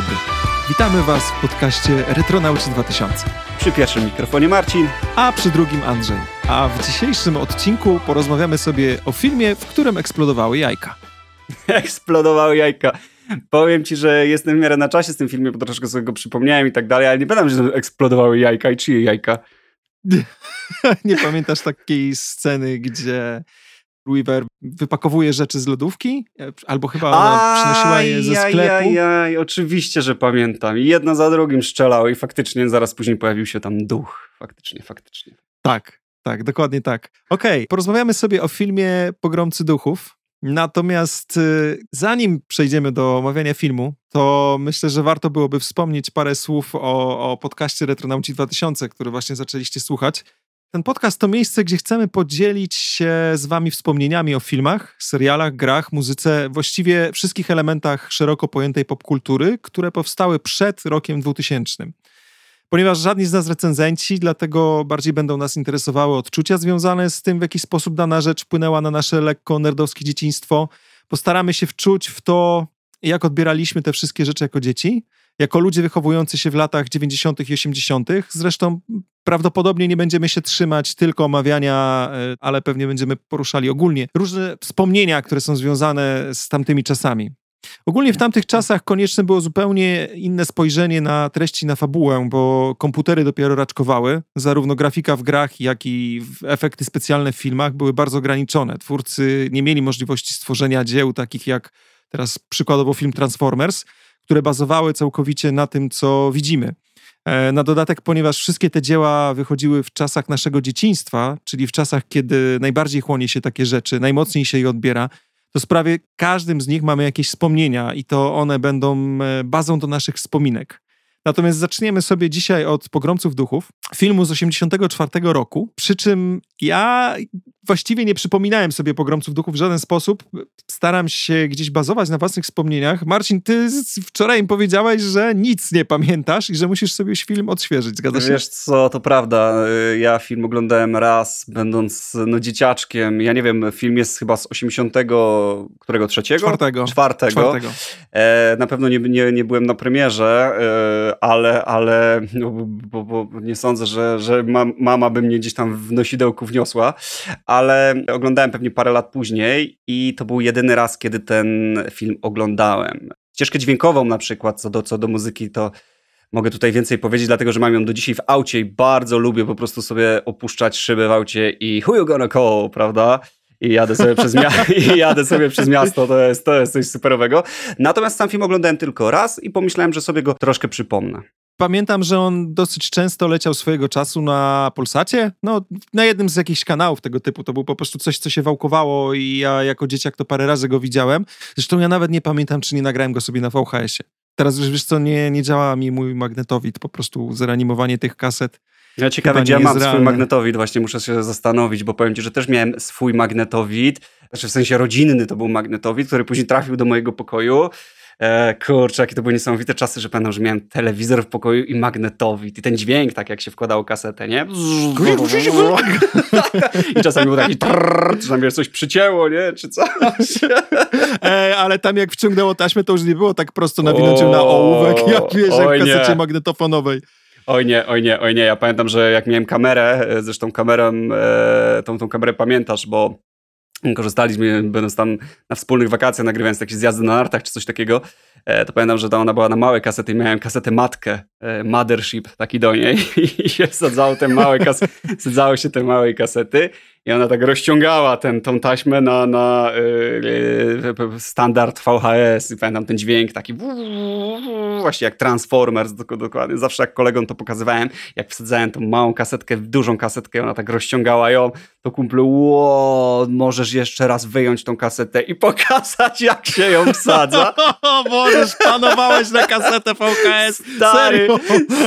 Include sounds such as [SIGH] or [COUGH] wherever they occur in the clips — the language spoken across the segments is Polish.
dobry. Witamy Was w podcaście Retronauci 2000. Przy pierwszym mikrofonie Marcin. A przy drugim Andrzej. A w dzisiejszym odcinku porozmawiamy sobie o filmie, w którym eksplodowały jajka. [LAUGHS] eksplodowały jajka. Powiem ci, że jestem w miarę na czasie z tym filmem, bo troszkę sobie go przypomniałem i tak dalej, ale nie pamiętam, że eksplodowały jajka i czyje jajka. [LAUGHS] nie pamiętasz takiej sceny, gdzie Weaver wypakowuje rzeczy z lodówki, albo chyba ona przynosiła je ze sklepu. Aj, aj, oczywiście, że pamiętam. I jedno za drugim strzelało i faktycznie zaraz później pojawił się tam duch. Faktycznie, faktycznie. Tak, tak, dokładnie tak. Okej, okay, porozmawiamy sobie o filmie Pogromcy Duchów. Natomiast y, zanim przejdziemy do omawiania filmu, to myślę, że warto byłoby wspomnieć parę słów o, o podcaście Retronauci 2000, który właśnie zaczęliście słuchać. Ten podcast to miejsce, gdzie chcemy podzielić się z Wami wspomnieniami o filmach, serialach, grach, muzyce, właściwie wszystkich elementach szeroko pojętej popkultury, które powstały przed rokiem 2000. Ponieważ żadni z nas recenzenci, dlatego bardziej będą nas interesowały odczucia związane z tym, w jaki sposób dana rzecz wpłynęła na nasze lekko nerdowskie dzieciństwo. Postaramy się wczuć w to, jak odbieraliśmy te wszystkie rzeczy jako dzieci jako ludzie wychowujący się w latach 90. i 80., zresztą prawdopodobnie nie będziemy się trzymać tylko omawiania, e, ale pewnie będziemy poruszali ogólnie różne wspomnienia, które są związane z tamtymi czasami. Ogólnie w tamtych czasach konieczne było zupełnie inne spojrzenie na treści, na fabułę, bo komputery dopiero raczkowały. Zarówno grafika w grach, jak i efekty specjalne w filmach były bardzo ograniczone. Twórcy nie mieli możliwości stworzenia dzieł takich jak teraz przykładowo film Transformers, które bazowały całkowicie na tym, co widzimy. E, na dodatek, ponieważ wszystkie te dzieła wychodziły w czasach naszego dzieciństwa, czyli w czasach, kiedy najbardziej chłonie się takie rzeczy, najmocniej się je odbiera, to z prawie każdym z nich mamy jakieś wspomnienia i to one będą e, bazą do naszych wspominek. Natomiast zaczniemy sobie dzisiaj od Pogromców Duchów, filmu z 1984 roku, przy czym ja właściwie nie przypominałem sobie Pogromców Duchów w żaden sposób. Staram się gdzieś bazować na własnych wspomnieniach. Marcin, ty wczoraj im powiedziałeś, że nic nie pamiętasz i że musisz sobie film odświeżyć, zgadza się? Wiesz co, to prawda. Y, ja film oglądałem raz, będąc no, dzieciaczkiem. Ja nie wiem, film jest chyba z 80 którego trzeciego? Czwartego. Czwartego. Czwartego. E, na pewno nie, nie, nie byłem na premierze, e, ale, ale no, bo, bo nie sądzę, że, że mama by mnie gdzieś tam w nosidełku wniosła, ale oglądałem pewnie parę lat później i to był jedyny raz, kiedy ten film oglądałem. Ścieżkę dźwiękową na przykład, co do, co do muzyki, to mogę tutaj więcej powiedzieć, dlatego że mam ją do dzisiaj w aucie i bardzo lubię po prostu sobie opuszczać szyby w aucie i who you gonna call, prawda? i jadę sobie przez, mia- [LAUGHS] i jadę sobie przez miasto, to jest, to jest coś superowego. Natomiast sam film oglądałem tylko raz i pomyślałem, że sobie go troszkę przypomnę. Pamiętam, że on dosyć często leciał swojego czasu na Polsacie, no na jednym z jakichś kanałów tego typu. To był po prostu coś, co się wałkowało i ja jako dzieciak to parę razy go widziałem. Zresztą ja nawet nie pamiętam, czy nie nagrałem go sobie na VHS-ie. Teraz już wiesz co, nie, nie działa mi mój magnetowid, po prostu zreanimowanie tych kaset ja ciekawe, gdzie ja mam swój magnetowid, właśnie muszę się zastanowić, bo powiem ci, że też miałem swój magnetowid, znaczy w sensie rodzinny to był magnetowid, który później trafił do mojego pokoju. E, kurczę, jakie to były niesamowite czasy, że pamiętam, że miałem telewizor w pokoju i magnetowid i ten dźwięk, tak jak się wkładało kasetę, nie? [LAUGHS] I czasami był taki trrr, czy tam coś przycięło, nie? Czy coś. E, ale tam jak wciągnęło taśmę, to już nie było tak prosto nawinąć na ołówek, jak wiesz, jak w kasecie magnetofonowej. Oj nie, oj nie, oj nie. Ja pamiętam, że jak miałem kamerę, e, zresztą kamerę, e, tą, tą kamerę pamiętasz, bo korzystaliśmy, będąc tam na wspólnych wakacjach, nagrywając jakieś zjazdy na nartach czy coś takiego, to pamiętam, że ona była na małe kasety i miałem kasetę matkę, mothership taki do niej [LAUGHS] i się sadzało te małe kasety, [LAUGHS] sadzało się te małe kasety i ona tak rozciągała ten, tą taśmę na, na yy, standard VHS i pamiętam ten dźwięk taki właśnie jak Transformers dokładnie. Zawsze jak kolegom to pokazywałem, jak wsadzałem tą małą kasetkę w dużą kasetkę, ona tak rozciągała ją, to kumplu, ło, możesz jeszcze raz wyjąć tą kasetę i pokazać jak się ją wsadza. [LAUGHS] możesz, panowałeś na kasetę VHS. Stary, Serio?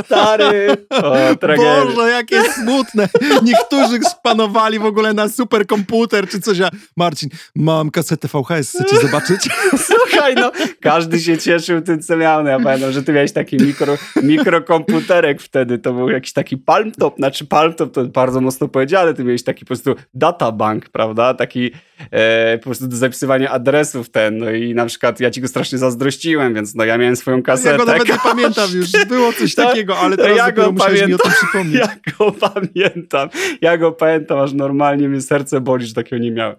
stary. O, Boże, jakie smutne. Niektórzy spanowali w ogóle na superkomputer czy coś. Ja, Marcin, mam kasetę VHS, chcecie zobaczyć? [LAUGHS] Słuchaj, no, każdy się cieszył tym, co miał. Ja pamiętam, że ty miałeś taki mikro, mikrokomputerek wtedy. To był jakiś taki palmtop, znaczy palmtop to bardzo mocno powiedziane. Ty miałeś taki po prostu databank, prawda? Taki e, po prostu do zapisywania adresów ten, no i na przykład ja ci go strasznie zazdrościłem, więc no ja miałem swoją kasetę. Ja go nawet nie pamiętam już, było coś [LAUGHS] To- takiego, ale to teraz ja go musiałeś mi o tym pamiętam. przypomnieć. [LAUGHS] Ja go pamiętam, ja go pamiętam, aż normalnie mi serce boli, że takiego nie miałem.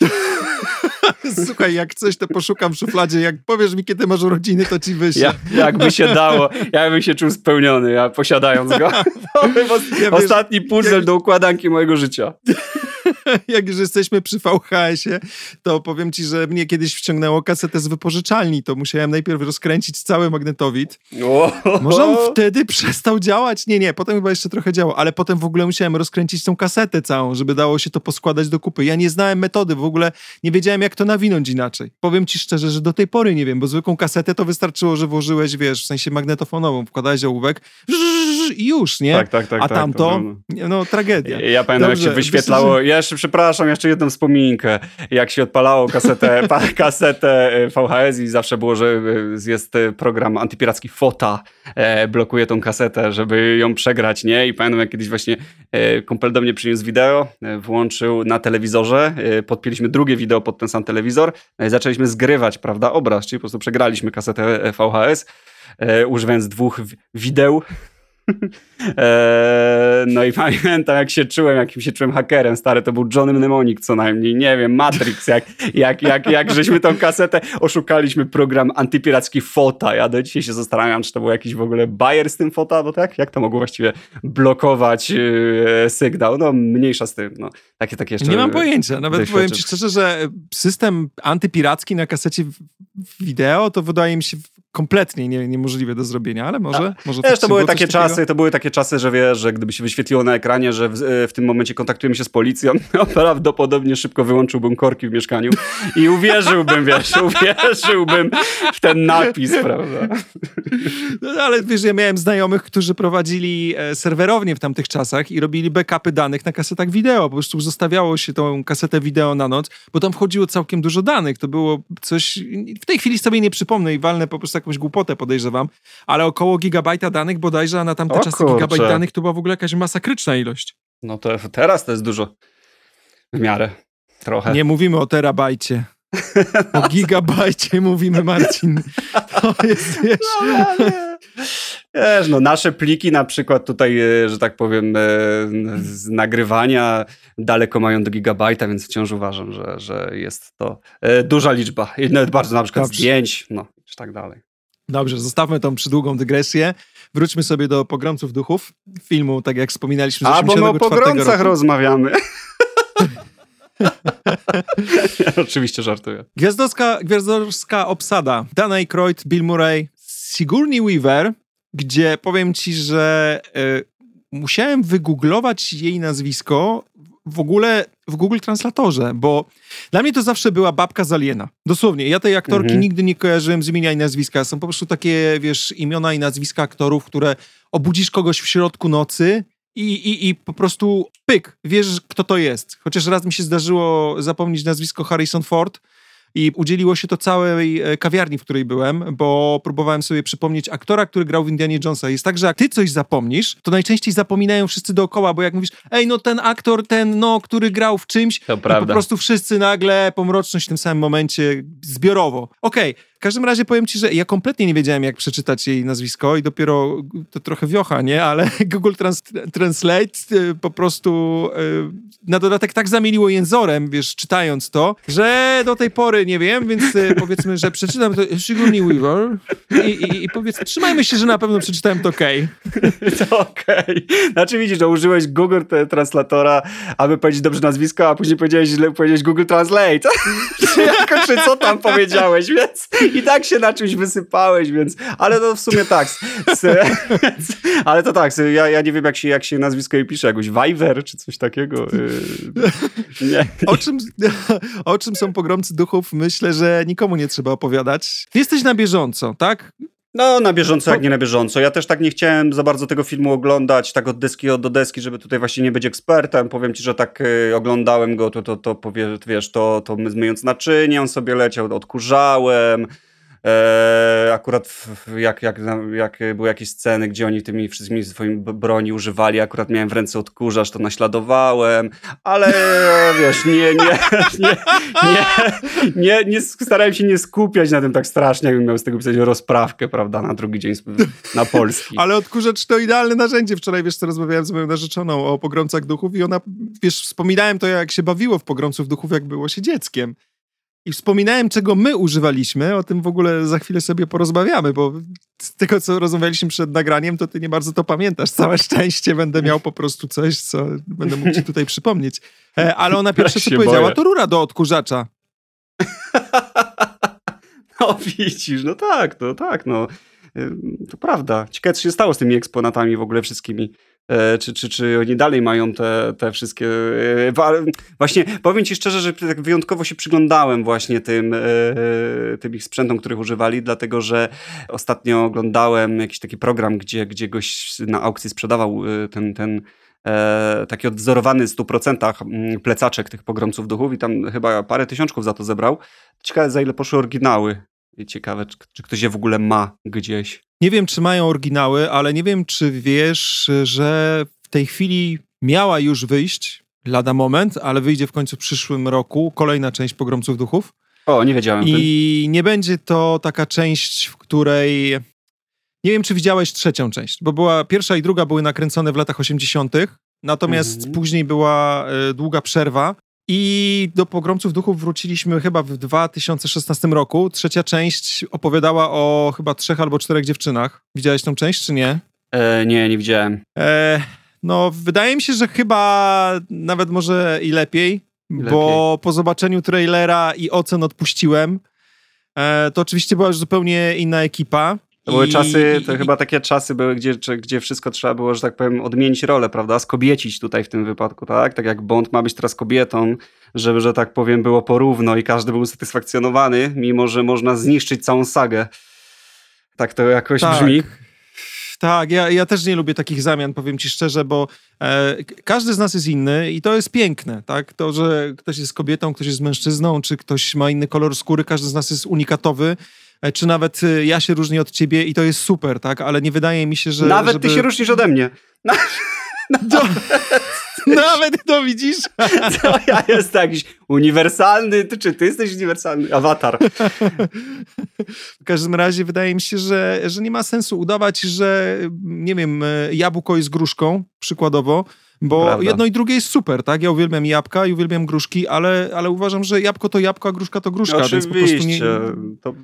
[LAUGHS] Słuchaj, jak coś, to poszukam w szufladzie, jak powiesz mi, kiedy masz urodziny, to ci wyślę. Ja, jakby się dało, ja bym się czuł spełniony, ja posiadając go. To był Ja wiesz, ostatni puzzle jak- do układanki mojego życia. [LAUGHS] jak już jesteśmy przy VHS-ie, to powiem ci, że mnie kiedyś wciągnęło kasetę z wypożyczalni, to musiałem najpierw rozkręcić cały magnetowid. Może on wtedy przestał działać? Nie, nie, potem chyba jeszcze trochę działał, ale potem w ogóle musiałem rozkręcić tą kasetę całą, żeby dało się to poskładać do kupy. Ja nie znałem metody, w ogóle nie wiedziałem, jak to nawinąć inaczej. Powiem ci szczerze, że do tej pory nie wiem, bo zwykłą kasetę to wystarczyło, że włożyłeś, wiesz, w sensie magnetofonową, wkładałeś ołówek i już, nie? Tak, tak, tak. A tak, tamto, nie, no tragedia. Ja pamiętam, jak Dobrze, się wyświetlało. Ja jeszcze, przepraszam, jeszcze jedną wspominkę. Jak się odpalało kasetę, [LAUGHS] kasetę e, VHS i zawsze było, że e, jest e, program antypiracki FOTA, e, blokuje tą kasetę, żeby ją przegrać, nie? I pamiętam, jak kiedyś właśnie e, kumpel do mnie przyniósł wideo, e, włączył na telewizorze, e, podpięliśmy drugie wideo pod ten sam telewizor no i zaczęliśmy zgrywać, prawda, obraz, czyli po prostu przegraliśmy kasetę VHS, używając dwóch wi- wideł. [LAUGHS] Eee, no i [LAUGHS] pamiętam, jak się czułem, jakim się czułem hakerem, stary, to był Johnny Mnemonic co najmniej, nie wiem, Matrix, jak, jak, jak, jak żeśmy tą kasetę oszukaliśmy program antypiracki FOTA. Ja do dzisiaj się zastanawiam, czy to był jakiś w ogóle bajer z tym FOTA, bo tak, jak to mogło właściwie blokować yy, sygnał, no mniejsza z tym, no. Takie, takie jeszcze... Nie mam pojęcia. Nawet powiem ci szczerze, że system antypiracki na kasecie wideo to wydaje mi się kompletnie nie, niemożliwe do zrobienia, ale może, może Wiesz, to były takie takiego. czasy, to były takie czasy, że wiesz, że gdyby się wyświetliło na ekranie, że w, w tym momencie kontaktujemy się z policją, to [LAUGHS] prawdopodobnie szybko wyłączyłbym korki w mieszkaniu i uwierzyłbym, wiesz, [LAUGHS] uwierzyłbym w ten napis, prawda? No, ale wiesz, ja miałem znajomych, którzy prowadzili e, serwerownie w tamtych czasach i robili backupy danych na kasetach wideo. Po prostu zostawiało się tą kasetę wideo na noc, bo tam wchodziło całkiem dużo danych. To było coś... W tej chwili sobie nie przypomnę i walnę po prostu jakąś głupotę, podejrzewam, ale około gigabajta danych bodajże, a na tamte O czasy kurczę. gigabajt danych to była w ogóle jakaś masakryczna ilość. No to teraz to jest dużo. W miarę. Trochę. Nie mówimy o terabajcie. O [LAUGHS] gigabajcie mówimy, Marcin. To jest, wiesz... Wiesz, no nasze pliki na przykład tutaj, e, że tak powiem, e, z nagrywania daleko mają do gigabajta, więc wciąż uważam, że, że jest to e, duża liczba. I nawet bardzo na przykład Dobrze. zdjęć, no, czy tak dalej. Dobrze, zostawmy tą przydługą dygresję. Wróćmy sobie do Pogromców Duchów, filmu, tak jak wspominaliśmy z A, bo my o 84 pogromcach roku. rozmawiamy. ja [LAUGHS] oczywiście żartuję. Gwiazdowska, gwiazdowska obsada. Dan Aykroyd, Bill Murray, Sigourney Weaver, gdzie powiem ci, że e, musiałem wygooglować jej nazwisko w ogóle w Google Translatorze, bo dla mnie to zawsze była babka z Aliena. Dosłownie. Ja tej aktorki Mhm. nigdy nie kojarzyłem z imienia i nazwiska. Są po prostu takie, wiesz, imiona i nazwiska aktorów, które obudzisz kogoś w środku nocy i, i, i po prostu pyk, wiesz, kto to jest. Chociaż raz mi się zdarzyło zapomnieć nazwisko Harrison Ford i udzieliło się to całej e, kawiarni, w której byłem, bo próbowałem sobie przypomnieć aktora, który grał w Indianie Jonesa. Jest tak, że jak ty coś zapomnisz, to najczęściej zapominają wszyscy dookoła, bo jak mówisz, ej, no ten aktor, ten, no, który grał w czymś, To po prawda. prostu wszyscy nagle pomroczność w tym samym momencie zbiorowo. Okej, w każdym razie powiem ci, że ja kompletnie nie wiedziałem, jak przeczytać jej nazwisko i dopiero to trochę wiocha, nie? Ale [LAUGHS] Google Trans Translate y, po prostu y, na dodatek tak zamieniło jęzorem, wiesz, czytając to, że do tej pory nie wiem, więc y, [LAUGHS] powiedzmy, że przeczytam to Sigourney Weaver i, i, i powiedz, trzymajmy się, że na pewno przeczytałem to okej. [LAUGHS] To okej. Znaczy widzisz, że użyłeś Google Translatora, aby powiedzieć dobrze nazwisko, a później powiedziałeś źle, powiedziałeś Google Translate. czy co tam powiedziałeś, więc i tak się na czymś wysypałeś, więc, ale to w sumie tak. S, s, [LAUGHS] więc, ale to tak, ja, ja nie wiem jak się, jak się nazwisko jej pisze, jakoś Viver czy coś takiego. Yy, [LAUGHS] nie. O czym, o czym są pogromcy duchów, myślę, że nikomu nie trzeba opowiadać. Ty jesteś na bieżąco, tak? No, na bieżąco, jak nie na bieżąco. Ja też tak nie chciałem za bardzo tego filmu oglądać, tak od deski do deski, żeby tutaj właśnie nie być ekspertem. Powiem ci, że tak y, oglądałem go, to, to, to powie, wiesz, to, to my- zmyjąc naczynie, on sobie leciał, odkurzałem. E, akurat jak, jak, jak były jakieś sceny, gdzie oni tymi wszystkimi swoimi broni używali, akurat miałem w ręce odkurzacz, to naśladowałem, ale wiesz, nie, nie, [LAUGHS] nie, nie, nie, nie starałem się nie skupiać na tym tak strasznie, jakbym miał z tego pisać rozprawkę, prawda, na drugi dzień na Polski. [LAUGHS] Ale odkurzacz to idealne narzędzie. Wczoraj, wiesz, co rozmawiałem z moją narzeczoną o pogromcach duchów i ona, wiesz, wspominałem to, jak się bawiło w pogromców duchów, jak było się dzieckiem. I wspominałem, czego my używaliśmy, o tym w ogóle za chwilę sobie porozmawiamy, bo z tego, co rozmawialiśmy przed nagraniem, to ty nie bardzo to pamiętasz. Całe szczęście będę miał po prostu coś, co będę mógł ci tutaj przypomnieć. E, ale ona pierwsze, co powiedziała, boję. to rura do odkurzacza. [LAUGHS] No widzisz, no tak, no tak, no. To prawda. Ciekawe, co się stało z tymi eksponatami w ogóle wszystkimi. E, czy, czy, czy oni dalej mają te, te wszystkie. E, właśnie powiem ci szczerze, że tak wyjątkowo się przyglądałem właśnie tym, e, tym ich sprzętom, których używali, dlatego że ostatnio oglądałem jakiś taki program, gdzie, gdzie gość na aukcji sprzedawał ten, ten taki odwzorowany w 100% mm, plecaczek tych pogromców duchów i tam chyba parę tysiączków za to zebrał. Ciekawe, za ile poszły oryginały. Ciekawe, czy, czy ktoś je w ogóle ma gdzieś. Nie wiem, czy mają oryginały, ale nie wiem, czy wiesz, że w tej chwili miała już wyjść lada moment, ale wyjdzie w końcu w przyszłym roku kolejna część Pogromców Duchów. O, nie wiedziałem. I tym. nie będzie to taka część, w której. Nie wiem, czy widziałeś trzecią część, bo była pierwsza i druga były nakręcone w latach 80., natomiast mhm. później była y, długa przerwa. I do Pogromców Duchów wróciliśmy chyba w 2016 roku. Trzecia część opowiadała o chyba trzech albo czterech dziewczynach. Widziałeś tą część, czy nie? E, nie, nie widziałem. E, no, wydaje mi się, że chyba nawet może i lepiej, lepiej. bo po zobaczeniu trailera i ocen odpuściłem. E, to oczywiście była już zupełnie inna ekipa. To były czasy, to chyba takie czasy były, gdzie, gdzie wszystko trzeba było, że tak powiem, odmienić rolę, prawda? Skobiecić tutaj w tym wypadku, tak? Tak jak Bond ma być teraz kobietą, żeby, że tak powiem, było porówno i każdy był usatysfakcjonowany, mimo że można zniszczyć całą sagę. Tak to jakoś tak. brzmi. Tak, ja, ja też nie lubię takich zamian, powiem ci szczerze, bo e, każdy z nas jest inny i to jest piękne, tak? To, że ktoś jest kobietą, ktoś jest mężczyzną, czy ktoś ma inny kolor skóry, każdy z nas jest unikatowy czy nawet e, ja się różnię od ciebie i to jest super, tak? Ale nie wydaje mi się, że... Nawet żeby... ty się różnisz ode mnie. [LAUGHS] To, [LAUGHS] nawet to widzisz? [LAUGHS] To ja jestem jakiś uniwersalny, ty, czy ty jesteś uniwersalny? Awatar. W każdym razie wydaje mi się, że, że nie ma sensu udawać, że nie wiem, e, jabłko jest gruszką, przykładowo, bo Prawda. jedno i drugie jest super, tak? Ja uwielbiam jabłka i uwielbiam gruszki, ale, ale uważam, że jabłko to jabłko, a gruszka to gruszka, Oczywiście. więc po prostu nie... To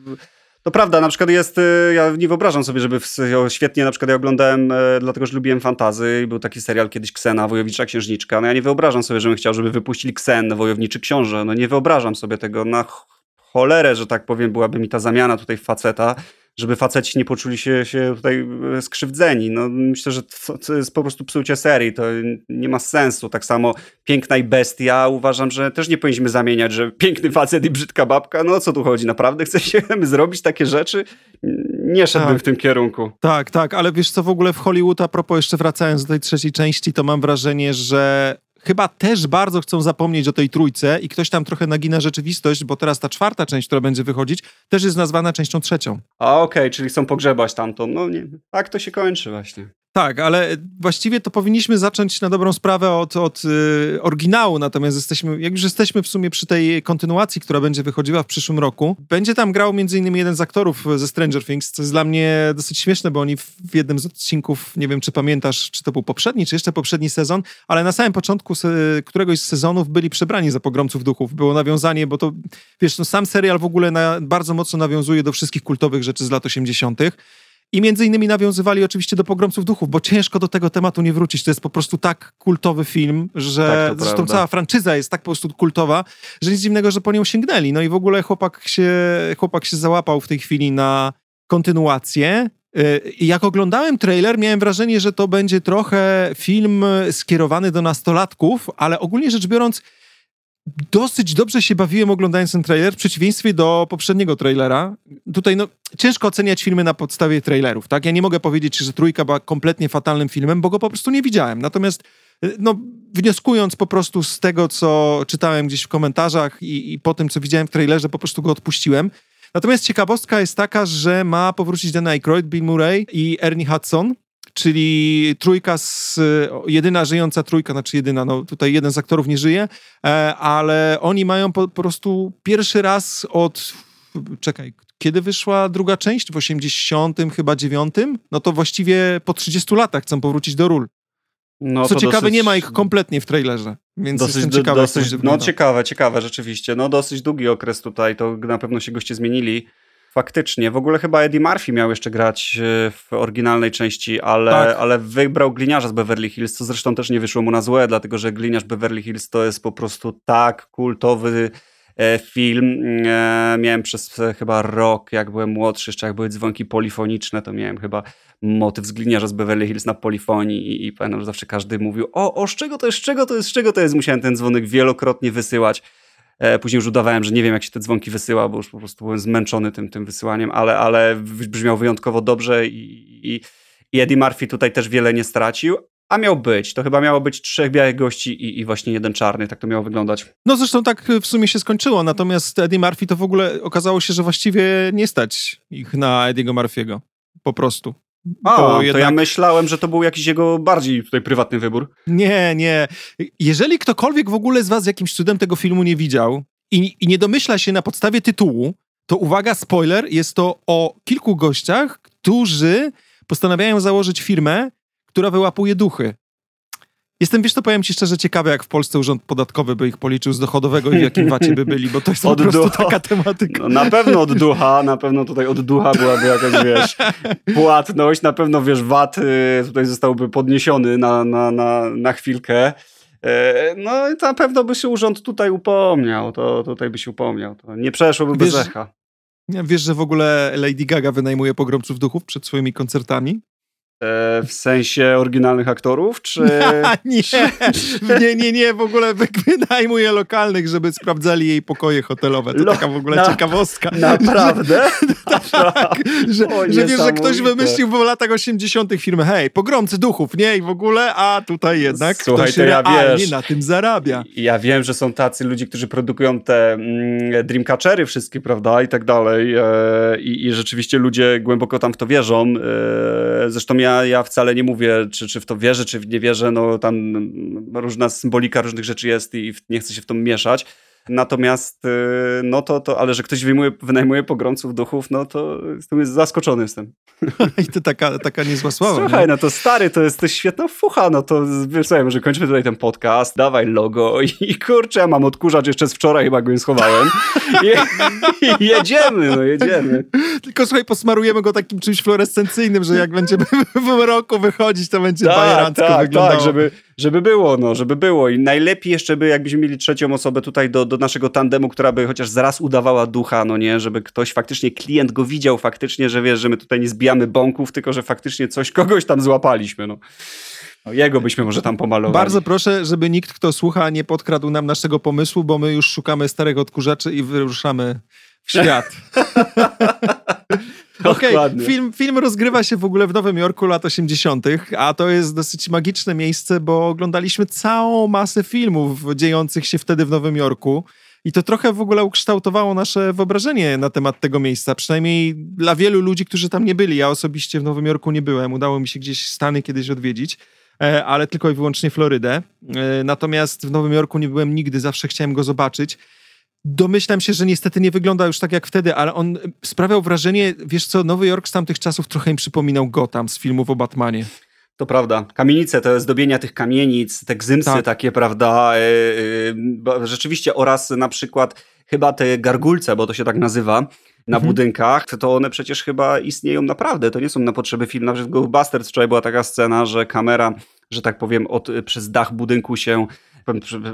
to prawda, na przykład jest, y, ja nie wyobrażam sobie, żeby w, świetnie, na przykład ja oglądałem, e, dlatego że lubiłem fantazy był taki serial kiedyś Ksena, Wojownicza Księżniczka, no ja nie wyobrażam sobie, żebym chciał, żeby wypuścili Ksen, Wojowniczy Książę, no nie wyobrażam sobie tego na cholerę, że tak powiem, byłaby mi ta zamiana tutaj faceta, żeby faceci nie poczuli się, się tutaj e, skrzywdzeni. No, myślę, że to, to, jest po prostu psucie serii, to nie ma sensu. Tak samo Piękna i Bestia uważam, że też nie powinniśmy zamieniać, że piękny facet i brzydka babka, no o co tu chodzi? Naprawdę chcemy [LAUGHS] zrobić takie rzeczy? Nie szedłbym tak. w tym kierunku. Tak, tak, ale wiesz co, w ogóle w Hollywood, a propos jeszcze wracając do tej trzeciej części, to mam wrażenie, że chyba też bardzo chcą zapomnieć o tej trójce i ktoś tam trochę nagina rzeczywistość, bo teraz ta czwarta część, która będzie wychodzić, też jest nazwana częścią trzecią. A okej, okay, czyli chcą pogrzebać tamtą. No nie, tak to się kończy właśnie. Tak, ale właściwie to powinniśmy zacząć na dobrą sprawę od, od y, oryginału, natomiast jesteśmy, jak już jesteśmy w sumie przy tej kontynuacji, która będzie wychodziła w przyszłym roku, będzie tam grał innymi jeden z aktorów ze Stranger Things, co jest dla mnie dosyć śmieszne, bo oni w jednym z odcinków, nie wiem czy pamiętasz, czy to był poprzedni, czy jeszcze poprzedni sezon, ale na samym początku se, któregoś z sezonów byli przebrani za pogromców duchów. Było nawiązanie, bo to, wiesz, no sam serial w ogóle na, bardzo mocno nawiązuje do wszystkich kultowych rzeczy z lat 80., i między innymi nawiązywali oczywiście do Pogromców Duchów, bo ciężko do tego tematu nie wrócić. To jest po prostu tak kultowy film, że tak, zresztą prawda. cała franczyza jest tak po prostu kultowa, że nic dziwnego, że po nią sięgnęli. No i w ogóle chłopak się, chłopak się załapał w tej chwili na kontynuację. Y, jak oglądałem trailer, miałem wrażenie, że to będzie trochę film skierowany do nastolatków, ale ogólnie rzecz biorąc, dosyć dobrze się bawiłem oglądając ten trailer, w przeciwieństwie do poprzedniego trailera. Tutaj no, ciężko oceniać filmy na podstawie trailerów, tak? Ja nie mogę powiedzieć, że Trójka była kompletnie fatalnym filmem, bo go po prostu nie widziałem. Natomiast no, wnioskując po prostu z tego, co czytałem gdzieś w komentarzach i, i po tym, co widziałem w trailerze, po prostu go odpuściłem. Natomiast ciekawostka jest taka, że ma powrócić Dan Aykroyd, Bill Murray i Ernie Hudson, czyli trójka z, jedyna żyjąca trójka, znaczy jedyna, no tutaj jeden z aktorów nie żyje, e, ale oni mają po, po prostu pierwszy raz od, czekaj, kiedy wyszła druga część? W 80 chyba 9? No to właściwie po 30 latach chcą powrócić do ról. No, Co ciekawe, dosyć... nie ma ich kompletnie w trailerze, więc dosyć, jestem ciekawy. Dosyć, no ciekawe, ciekawe rzeczywiście. No dosyć długi okres tutaj, to na pewno się goście zmienili. Faktycznie. W ogóle chyba Eddie Murphy miał jeszcze grać e, w oryginalnej części, ale, tak. ale wybrał gliniarza z Beverly Hills, co zresztą też nie wyszło mu na złe, dlatego że gliniarz Beverly Hills to jest po prostu tak kultowy e, film. E, miałem przez chyba rok, jak byłem młodszy, jeszcze jak były dzwonki polifoniczne, to miałem chyba motyw z gliniarza z Beverly Hills na polifonii i, i pamiętam, że zawsze każdy mówił, o, o, z czego to jest, z czego to jest, z czego to jest. Musiałem ten dzwonek wielokrotnie wysyłać. E, później już udawałem, że nie wiem, jak się te dzwonki wysyła, bo już po prostu byłem zmęczony tym, tym wysyłaniem, ale, ale brzmiał wyjątkowo dobrze i, i, Eddie Murphy tutaj też wiele nie stracił, a miał być. To chyba miało być trzech białych gości i, i, właśnie jeden czarny. Tak to miało wyglądać. No zresztą tak w sumie się skończyło. Natomiast Eddie Murphy to w ogóle okazało się, że właściwie nie stać ich na Ediego Murphy'ego. Po prostu. A, to, jednak... ja myślałem, że to był jakiś jego bardziej tutaj prywatny wybór. Nie, nie. Jeżeli ktokolwiek w ogóle z was jakimś cudem tego filmu nie widział i, i nie domyśla się na podstawie tytułu, to uwaga, spoiler, jest to o kilku gościach, którzy postanawiają założyć firmę, która wyłapuje duchy. Jestem, wiesz to powiem ci szczerze, ciekawy, jak w Polsce urząd podatkowy by ich policzył z dochodowego i w jakim wacie by byli, bo to jest od po prostu ducha. taka tematyka. No, na pewno od ducha, na pewno tutaj od ducha byłaby jakaś, wiesz, płatność, na pewno, wiesz, VAT y, tutaj zostałby podniesiony na, na, na, na chwilkę. E, no i na pewno by się urząd tutaj upomniał, to tutaj by się upomniał. To nie przeszłoby wiesz, bez echa. Wiesz, że w ogóle Lady Gaga wynajmuje pogromców duchów przed swoimi koncertami? E, w sensie oryginalnych aktorów, czy... [LAUGHS] nie, nie, nie, nie, w ogóle wynajmuje lokalnych, żeby sprawdzali jej pokoje hotelowe. To Lo... taka w ogóle na... ciekawostka. Naprawdę? [LAUGHS] tak, [LAUGHS] że, że wiesz, że ktoś wymyślił w latach 80. firmę, hej, pogromcy duchów, nie, i w ogóle, a tutaj jednak Słuchaj, ktoś to ja wiesz, na tym zarabia. Ja wiem, że są tacy ludzie, którzy produkują te mm, Dreamcatchery wszystkie, prawda, i tak dalej e, i, i rzeczywiście ludzie głęboko tam w to wierzą. E, zresztą ja ja, wcale nie mówię, czy, czy w to wierzę, czy nie wierzę, no tam różna symbolika różnych rzeczy jest i nie chcę się w to mieszać. Natomiast, y, no to, to ale że ktoś wyjmuje, wynajmuje pogromców duchów, no to jestem zaskoczony jestem. [LAUGHS] I to taka, taka niezła sława. Słuchaj, nie? no to stary, to jest to świetna fucha, no to wiesz sobie, może kończymy tutaj ten podcast, dawaj logo i, kurczę, ja mam odkurzacz jeszcze z wczoraj, chyba go schowałem. [LAUGHS] I, I, jedziemy, no jedziemy. Tylko słuchaj, posmarujemy go takim czymś fluorescencyjnym, że jak będziemy [LAUGHS] w roku wychodzić, to będzie tak, bajerancko tak, wyglądało. Tak, żeby, żeby było, no, żeby było. I najlepiej jeszcze by, jakbyśmy mieli trzecią osobę tutaj do, do naszego tandemu, która by chociaż zaraz udawała ducha, no nie, żeby ktoś faktycznie, klient go widział faktycznie, że wiesz, że my tutaj nie zbijamy bąków, tylko że faktycznie coś, kogoś tam złapaliśmy, no. No, jego byśmy może tam pomalowali. Bardzo proszę, żeby nikt, kto słucha, nie podkradł nam naszego pomysłu, bo my już szukamy starych odkurzaczy i wyruszamy w świat. [LAUGHS] Okej, [LAUGHS] okay. film, film rozgrywa się w ogóle w Nowym Jorku lat 80., a to jest dosyć magiczne miejsce, bo oglądaliśmy całą masę filmów dziejących się wtedy w Nowym Jorku. I to trochę w ogóle ukształtowało nasze wyobrażenie na temat tego miejsca. Przynajmniej dla wielu ludzi, którzy tam nie byli. Ja osobiście w Nowym Jorku nie byłem. Udało mi się gdzieś Stany kiedyś odwiedzić, e, ale tylko i wyłącznie Florydę. E, natomiast w Nowym Jorku nie byłem nigdy, zawsze chciałem go zobaczyć. Domyślam się, że niestety nie wygląda już tak jak wtedy, ale on sprawiał wrażenie, wiesz co, Nowy Jork z tamtych czasów trochę im przypominał Gotham z filmów o Batmanie. To prawda. Kamienice, te zdobienia tych kamienic, te gzymsy tak. takie, prawda? Yy, yy, rzeczywiście oraz na przykład chyba te gargulce, bo to się tak nazywa, na mhm. budynkach, to one przecież chyba istnieją naprawdę. To nie są na potrzeby filmu. Na przykład w Ghostbusters wczoraj była taka scena, że kamera, że tak powiem, od, przez dach budynku się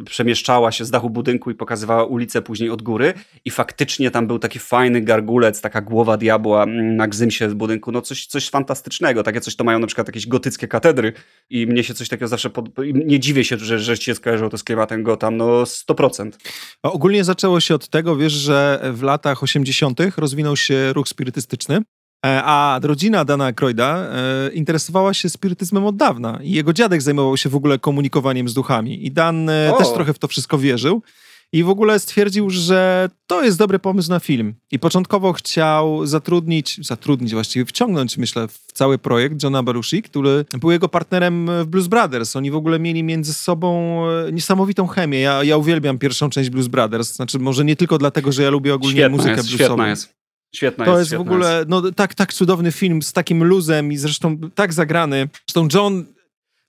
przemieszczała się z dachu budynku i pokazywała ulicę później od góry i faktycznie tam był taki fajny gargulec, taka głowa diabła mm, na gzymsie z budynku, no coś, coś fantastycznego, takie coś to mają na przykład jakieś gotyckie katedry i mnie się coś takiego zawsze, pod... nie dziwię się, że, że się skojarzyło to z klimatem Gotham, no 100%. A ogólnie zaczęło się od tego, wiesz, że w latach 80. rozwinął się ruch spirytystyczny, a rodzina Dana Croyda e, interesowała się spirytyzmem od dawna i jego dziadek zajmował się w ogóle komunikowaniem z duchami. I Dan e, też trochę w to wszystko wierzył. i w ogóle stwierdził, że to jest dobry pomysł na film. I początkowo chciał zatrudnić, zatrudnić właściwie, wciągnąć, myślę, w cały projekt Johna Belushi, który był jego partnerem w Blues Brothers. Oni w ogóle mieli między sobą e, niesamowitą chemię. Ja, ja uwielbiam pierwszą część Blues Brothers. Znaczy, może nie tylko dlatego, że ja lubię ogólnie Świetna muzykę jest, bluesową. świetna jest. Świetna To jest, jest w ogóle no, tak, tak cudowny film z takim luzem i zresztą tak zagrany. Zresztą John,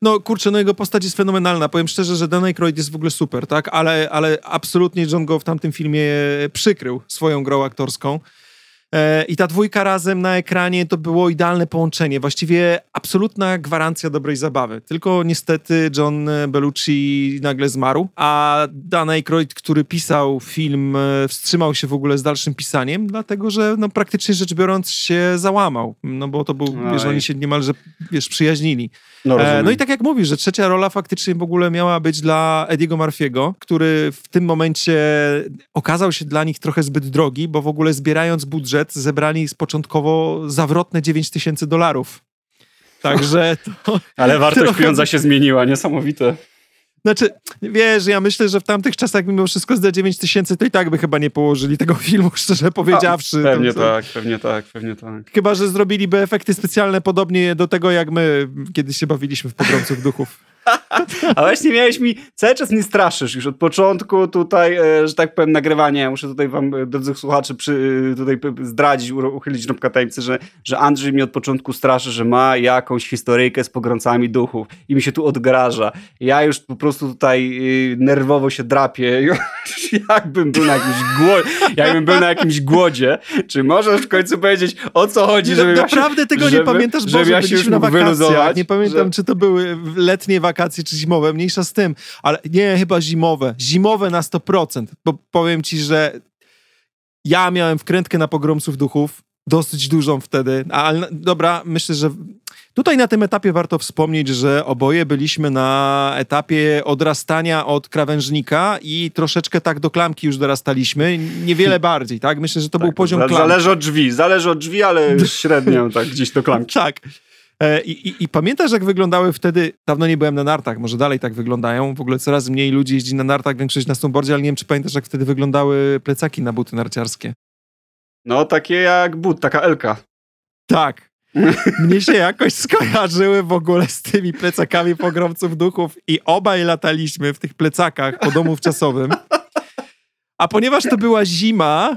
no kurczę, no jego postać jest fenomenalna. Powiem szczerze, że Dan Aykroyd jest w ogóle super, tak? Ale, ale absolutnie John go w tamtym filmie przykrył swoją grą aktorską. E, I ta dwójka razem na ekranie to było idealne połączenie. Właściwie absolutna gwarancja dobrej zabawy. Tylko niestety John Belushi nagle zmarł, a Dan Aykroyd, który pisał film, e, wstrzymał się w ogóle z dalszym pisaniem, dlatego że no, praktycznie rzecz biorąc się załamał. No bo to był, wiesz, Oj. oni się niemalże, wiesz, przyjaźnili. No, E, no i tak jak mówisz, że trzecia rola faktycznie w ogóle miała być dla Ediego Murphy'ego, który w tym momencie okazał się dla nich trochę zbyt drogi, bo w ogóle zbierając budżet zebrali z początkowo zawrotne 9 tysięcy dolarów. Także [LAUGHS] to, Ale wartość trochę- pieniądza się zmieniła, niesamowite. znaczy, wiesz, ja myślę, że w tamtych czasach mimo wszystko za 9 tysięcy to i tak by chyba nie położyli tego [LAUGHS] filmu, szczerze powiedziawszy. Pewnie To- tak, pewnie tak, pewnie tak. Chyba, że zrobiliby efekty specjalne podobnie do tego, jak my kiedyś się bawiliśmy w Pogromców Duchów. [LAUGHS] A właśnie miałeś mi, cały czas mnie straszysz już od początku tutaj, e, że tak powiem, nagrywania. Ja muszę tutaj wam, e, drodzy słuchacze, przy, e, tutaj zdradzić, uchylić rąbka tajemnicy, że, że Andrzej mi od początku straszy, że ma jakąś historyjkę z pogromcami duchów i mi się tu odgraża. Ja już po prostu tutaj nerwowo się drapię, [LAUGHS] już jakbym był na jakimś głodzie, jakbym był na jakimś głodzie. Czy możesz w końcu powiedzieć, o co chodzi, Nie, żeby no, ja się- naprawdę tego nie żeby- pamiętasz, Boże, ja się już byliśmy na wakacjach. wyluzować, Nie pamiętam, że- czy to były letnie wakacje, czy zimowe, mniejsza z tym. Ale nie, chyba zimowe. Zimowe na 100%. Bo powiem ci, że ja miałem wkrętkę na pogromców duchów, dosyć dużą wtedy. Ale dobra, myślę, że tutaj na tym etapie warto wspomnieć, że oboje byliśmy na etapie odrastania od krawężnika i troszeczkę tak do klamki już dorastaliśmy. Niewiele bardziej, tak? Myślę, że to był Tak, poziom za- klamki. Zależy od drzwi, zależy od drzwi, ale średnio [LAUGHS] tak gdzieś do klamki. Tak. E, I, i, I pamiętasz, jak wyglądały wtedy, dawno nie byłem na nartach, może dalej tak wyglądają, w ogóle coraz mniej ludzi jeździ na nartach, większość na snowboardzie, ale nie wiem, czy pamiętasz, jak wtedy wyglądały plecaki na buty narciarskie. No takie jak but, taka Elka. Tak. [LAUGHS] Mnie się jakoś skojarzyły w ogóle z tymi plecakami pogromców duchów i obaj lataliśmy w tych plecakach po domu wczasowym. A ponieważ to była zima,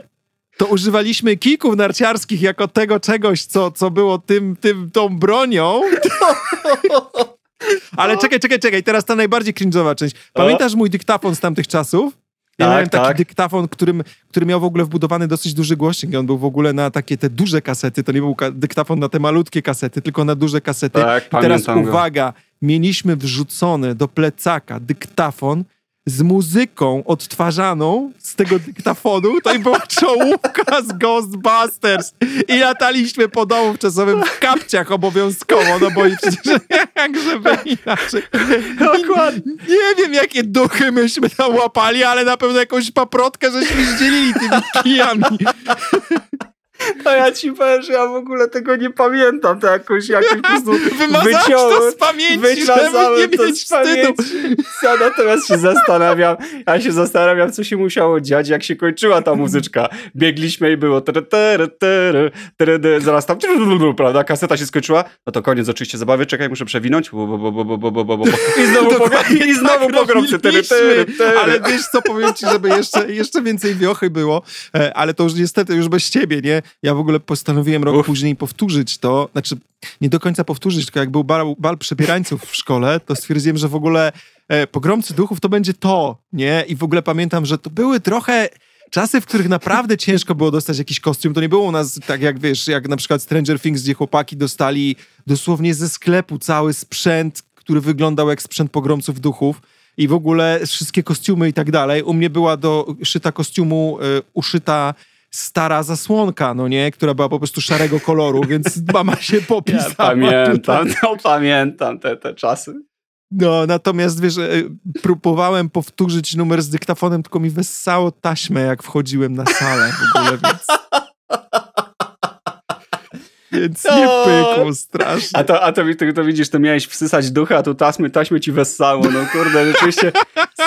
to używaliśmy kijków narciarskich jako tego czegoś, co, co było tym, tym, tą bronią. [LAUGHS] Ale czekaj, czekaj, czekaj, teraz ta najbardziej cringe'owa część. Pamiętasz mój dyktafon z tamtych czasów? Ja Tak, miałem taki tak. dyktafon, którym, który miał w ogóle wbudowany dosyć duży głośnik. On był w ogóle na takie te duże kasety. To nie był dyktafon na te malutkie kasety, tylko na duże kasety. Tak, I teraz pamiętam go. uwaga, mieliśmy wrzucony do plecaka dyktafon z muzyką odtwarzaną z tego dyktafonu. To i była czołówka z Ghostbusters. I lataliśmy po domu czasowym w kapciach obowiązkowo, no bo i przecież [LAUGHS] jak żeby inaczej. Dokładnie. Nie wiem, jakie duchy myśmy tam łapali, ale na pewno jakąś paprotkę żeśmy zdzielili tymi kijami. To ja ci powiem, że ja w ogóle tego nie pamiętam. To jakoś, jakoś po prostu Wymazałeś to wyciąłem. z pamięci, Wymazałem nie to mieć z wstydu. pamięci. Ja natomiast się zastanawiam, ja się zastanawiam, co się musiało dziać, jak się kończyła ta muzyczka. Biegliśmy i było tere, tere, tere, tere, zaraz tam, prawda, kaseta się skończyła, no to koniec oczywiście zabawy, czekaj, muszę przewinąć, bo, bo, bo, bo, bo, bo, bo, bo, bo. i znowu, pogrom, i znowu tak pogrom, tere, tere. Ale wiesz co, powiem ci, żeby jeszcze, jeszcze więcej wiochy było, e, ale to już niestety już bez ciebie, nie? Ja w ogóle postanowiłem rok Uf. później powtórzyć to, znaczy nie do końca powtórzyć, tylko jak był bal, bal przebierańców w szkole, to stwierdziłem, że w ogóle e, pogromcy duchów to będzie to, nie? I w ogóle pamiętam, że to były trochę czasy, w których naprawdę [LAUGHS] ciężko było dostać jakiś kostium. To nie było u nas tak jak wiesz, jak na przykład Stranger Things, gdzie chłopaki dostali dosłownie ze sklepu cały sprzęt, który wyglądał jak sprzęt pogromców duchów. I w ogóle wszystkie kostiumy i tak dalej. U mnie była do szyta kostiumu y, uszyta stara zasłonka, no nie? Która była po prostu szarego koloru, więc mama się [LAUGHS] Ja popisała. pamiętam, tutaj. no pamiętam te, te czasy. No, natomiast wiesz, y, próbowałem powtórzyć numer z dyktafonem, tylko mi wessało taśmę, jak wchodziłem na salę w ogóle, więc... [LAUGHS] Więc nie No. pykło strasznie. A to, a to, to, to widzisz, to miałeś wsysać ducha, a tu taśmy, taśmy ci wessało. No kurde, rzeczywiście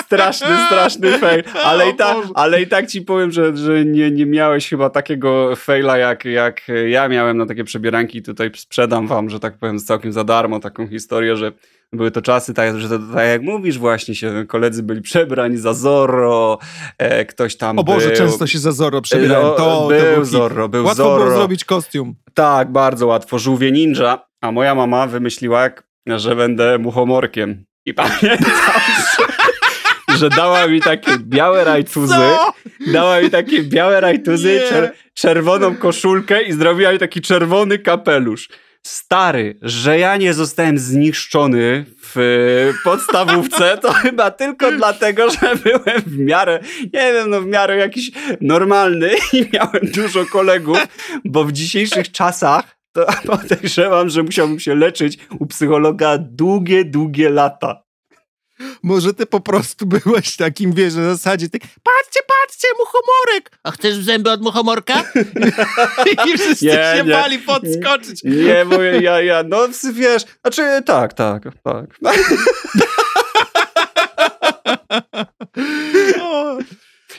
straszny, straszny fail. Ale, i, ta, ale i tak ci powiem, że, że nie, nie miałeś chyba takiego faila, jak, jak ja miałem na takie przebieranki. Tutaj sprzedam wam, że tak powiem, całkiem za darmo taką historię, że były to czasy, tak, że to, tak jak mówisz, właśnie się koledzy byli przebrani za Zorro, e, ktoś tam O Boże, był. często się za Zorro przebierałem. To, to był był hit. Zorro, był Łatwo Zorro. było zrobić kostium. Tak, bardzo łatwo. Żółwie ninja, a moja mama wymyśliła, że będę muchomorkiem. I pamiętam, że, dała mi takie białe rajtuzy, Co? dała mi takie białe rajtuzy, czer czerwoną koszulkę i zrobiła mi taki czerwony kapelusz. Stary, że ja nie zostałem zniszczony w e, podstawówce, to [LAUGHS] chyba tylko dlatego, że byłem w miarę, nie wiem, no w miarę jakiś normalny [LAUGHS] i miałem dużo kolegów, bo w dzisiejszych czasach to [LAUGHS] podejrzewam, że musiałbym się leczyć u psychologa długie, długie lata. Może ty po prostu byłeś takim, wiesz, na zasadzie ty, patrzcie, patrzcie, muchomorek! A chcesz w zęby od muchomorka? [LAUGHS] I wszyscy Nie, się nie. bali podskoczyć. Nie, bo ja, ja, no wiesz, znaczy tak, tak, tak. [LAUGHS]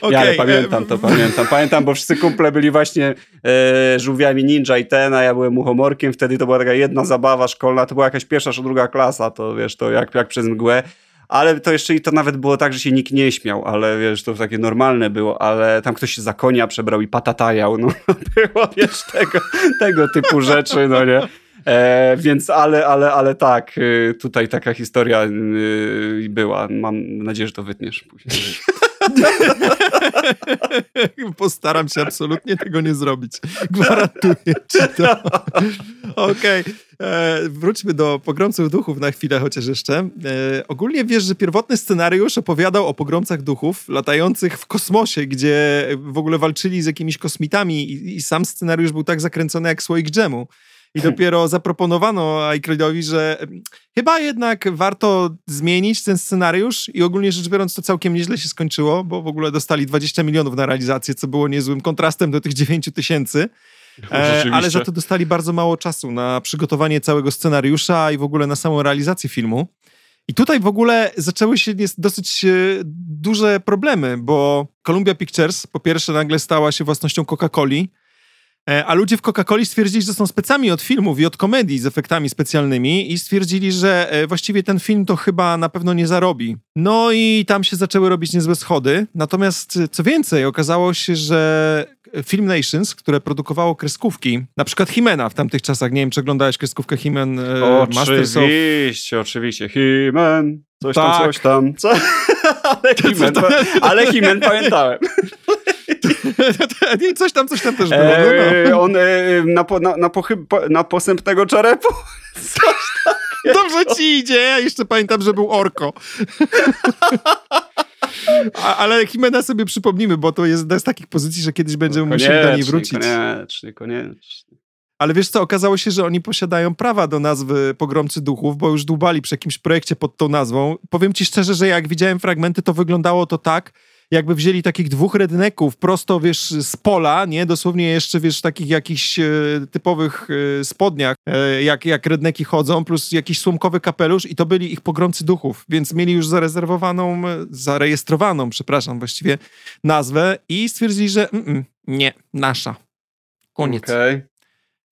O, Ja ale okej, pamiętam e, to, pamiętam. Pamiętam, bo wszyscy kumple byli właśnie e, żółwiami ninja i ten, a ja byłem muchomorkiem. Wtedy to była taka jedna zabawa szkolna, to była jakaś pierwsza czy druga klasa, to wiesz, to jak, jak przez mgłę. Ale to jeszcze i to nawet było tak, że się nikt nie śmiał, ale wiesz, to takie normalne było, ale tam ktoś się za konia przebrał i patatajał, no [LAUGHS] było, wiesz, tego, tego typu rzeczy, no nie. E, więc ale, ale, ale tak, y, tutaj taka historia y, była. Mam nadzieję, że to wytniesz później. [LAUGHS] [LAUGHS] Postaram się absolutnie tego nie zrobić. Gwarantuję ci to. Okej. E, Wróćmy do pogromców duchów na chwilę chociaż jeszcze. E, ogólnie wiesz, że pierwotny scenariusz opowiadał o pogromcach duchów latających w kosmosie, gdzie w ogóle walczyli z jakimiś kosmitami i, i sam scenariusz był tak zakręcony jak słoik dżemu. I dopiero zaproponowano Aykroydowi, że chyba jednak warto zmienić ten scenariusz i ogólnie rzecz biorąc to całkiem nieźle się skończyło, bo w ogóle dostali 20 milionów na realizację, co było niezłym kontrastem do tych 9 tysięcy. [LAUGHS] E, ale za to dostali bardzo mało czasu na przygotowanie całego scenariusza i w ogóle na samą realizację filmu. I tutaj w ogóle zaczęły się dosyć e, duże problemy, bo Columbia Pictures po pierwsze nagle stała się własnością Coca-Coli, a ludzie w Coca-Coli stwierdzili, że są specami od filmów i od komedii z efektami specjalnymi i stwierdzili, że e, właściwie ten film to chyba na pewno nie zarobi. No i tam się zaczęły robić niezłe schody. Natomiast e, co więcej, okazało się, że Film Nations, które produkowało kreskówki, na przykład Himena w tamtych czasach, nie wiem, czy oglądałeś kreskówkę Himen e, Masters of... Oczywiście, oczywiście. He-Man, coś tam, Tak. coś tam. Co? [LAUGHS] ale tam- pa- ale He-Man pamiętałem. [LAUGHS] [LAUGHS] Coś tam, coś tam też było. no, E, no. on e, na, po, na, na, pochyb, na posępnego czerepu. [LAUGHS] Dobrze ci idzie, ja jeszcze pamiętam, że był Orko. [LAUGHS] A, ale Himena sobie przypomnimy, bo to jest jedna z takich pozycji, że kiedyś będziemy musieli do niej wrócić. Koniecznie, koniecznie. Ale wiesz co, okazało się, że oni posiadają prawa do nazwy Pogromcy Duchów, bo już dłubali przy jakimś projekcie pod tą nazwą. Powiem ci szczerze, że jak widziałem fragmenty, to wyglądało to tak, jakby wzięli takich dwóch redneków prosto, wiesz, z pola, nie? Dosłownie jeszcze, wiesz, w takich jakichś e, typowych e, spodniach, e, jak, jak redneki chodzą, plus jakiś słomkowy kapelusz i to byli ich Pogromcy Duchów, więc mieli już zarezerwowaną, e, zarejestrowaną, przepraszam, właściwie nazwę i stwierdzili, że mm, mm, nie, nasza. Koniec Okej.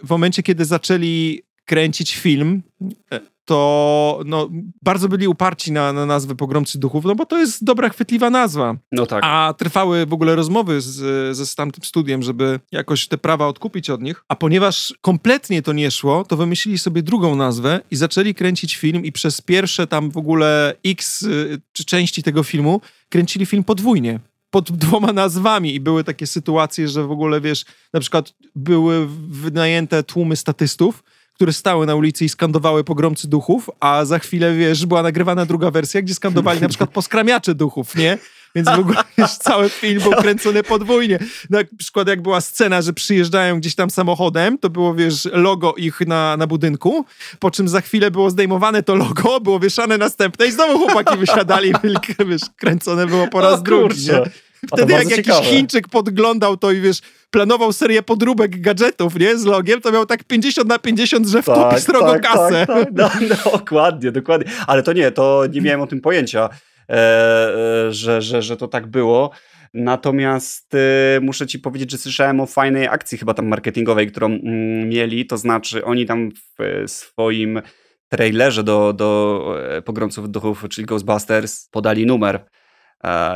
w momencie, kiedy zaczęli kręcić film, e, to no, bardzo byli uparci na, na nazwę Pogromcy Duchów, no bo to jest dobra, chwytliwa nazwa. No tak. A trwały w ogóle rozmowy z, ze tamtym studiem, żeby jakoś te prawa odkupić od nich. A ponieważ kompletnie to nie szło, to wymyślili sobie drugą nazwę i zaczęli kręcić film i przez pierwsze tam w ogóle x y, czy części tego filmu kręcili film podwójnie. Pod dwoma nazwami i były takie sytuacje, że w ogóle wiesz, na przykład były wynajęte tłumy statystów, które stały na ulicy i skandowały pogromcy duchów, a za chwilę, wiesz, była nagrywana druga wersja, gdzie skandowali na przykład poskramiacze duchów, nie? Więc w ogóle wiesz, cały film był kręcony podwójnie. Na przykład jak była scena, że przyjeżdżają gdzieś tam samochodem, to było, wiesz, logo ich na, na budynku, po czym za chwilę było zdejmowane to logo, było wieszane następne i znowu chłopaki wysiadali, [LAUGHS] wiesz, kręcone było po raz O drugi, nie? [LAUGHS] Wtedy jak jakiś ciekawe. Chińczyk podglądał to i wiesz, planował serię podróbek gadżetów, nie, z logiem, to miał tak 50 na 50, że wkupi tak, strogo tak, kasę. Tak, tak. No, no, [LAUGHS] dokładnie, dokładnie. Ale to nie, to nie miałem o tym pojęcia, e, e, że, że, że to tak było. Natomiast y, muszę ci powiedzieć, że słyszałem o fajnej akcji chyba tam marketingowej, którą mm, mieli, to znaczy oni tam w swoim trailerze do, do e, Pogromców Duchów, czyli Ghostbusters, podali numer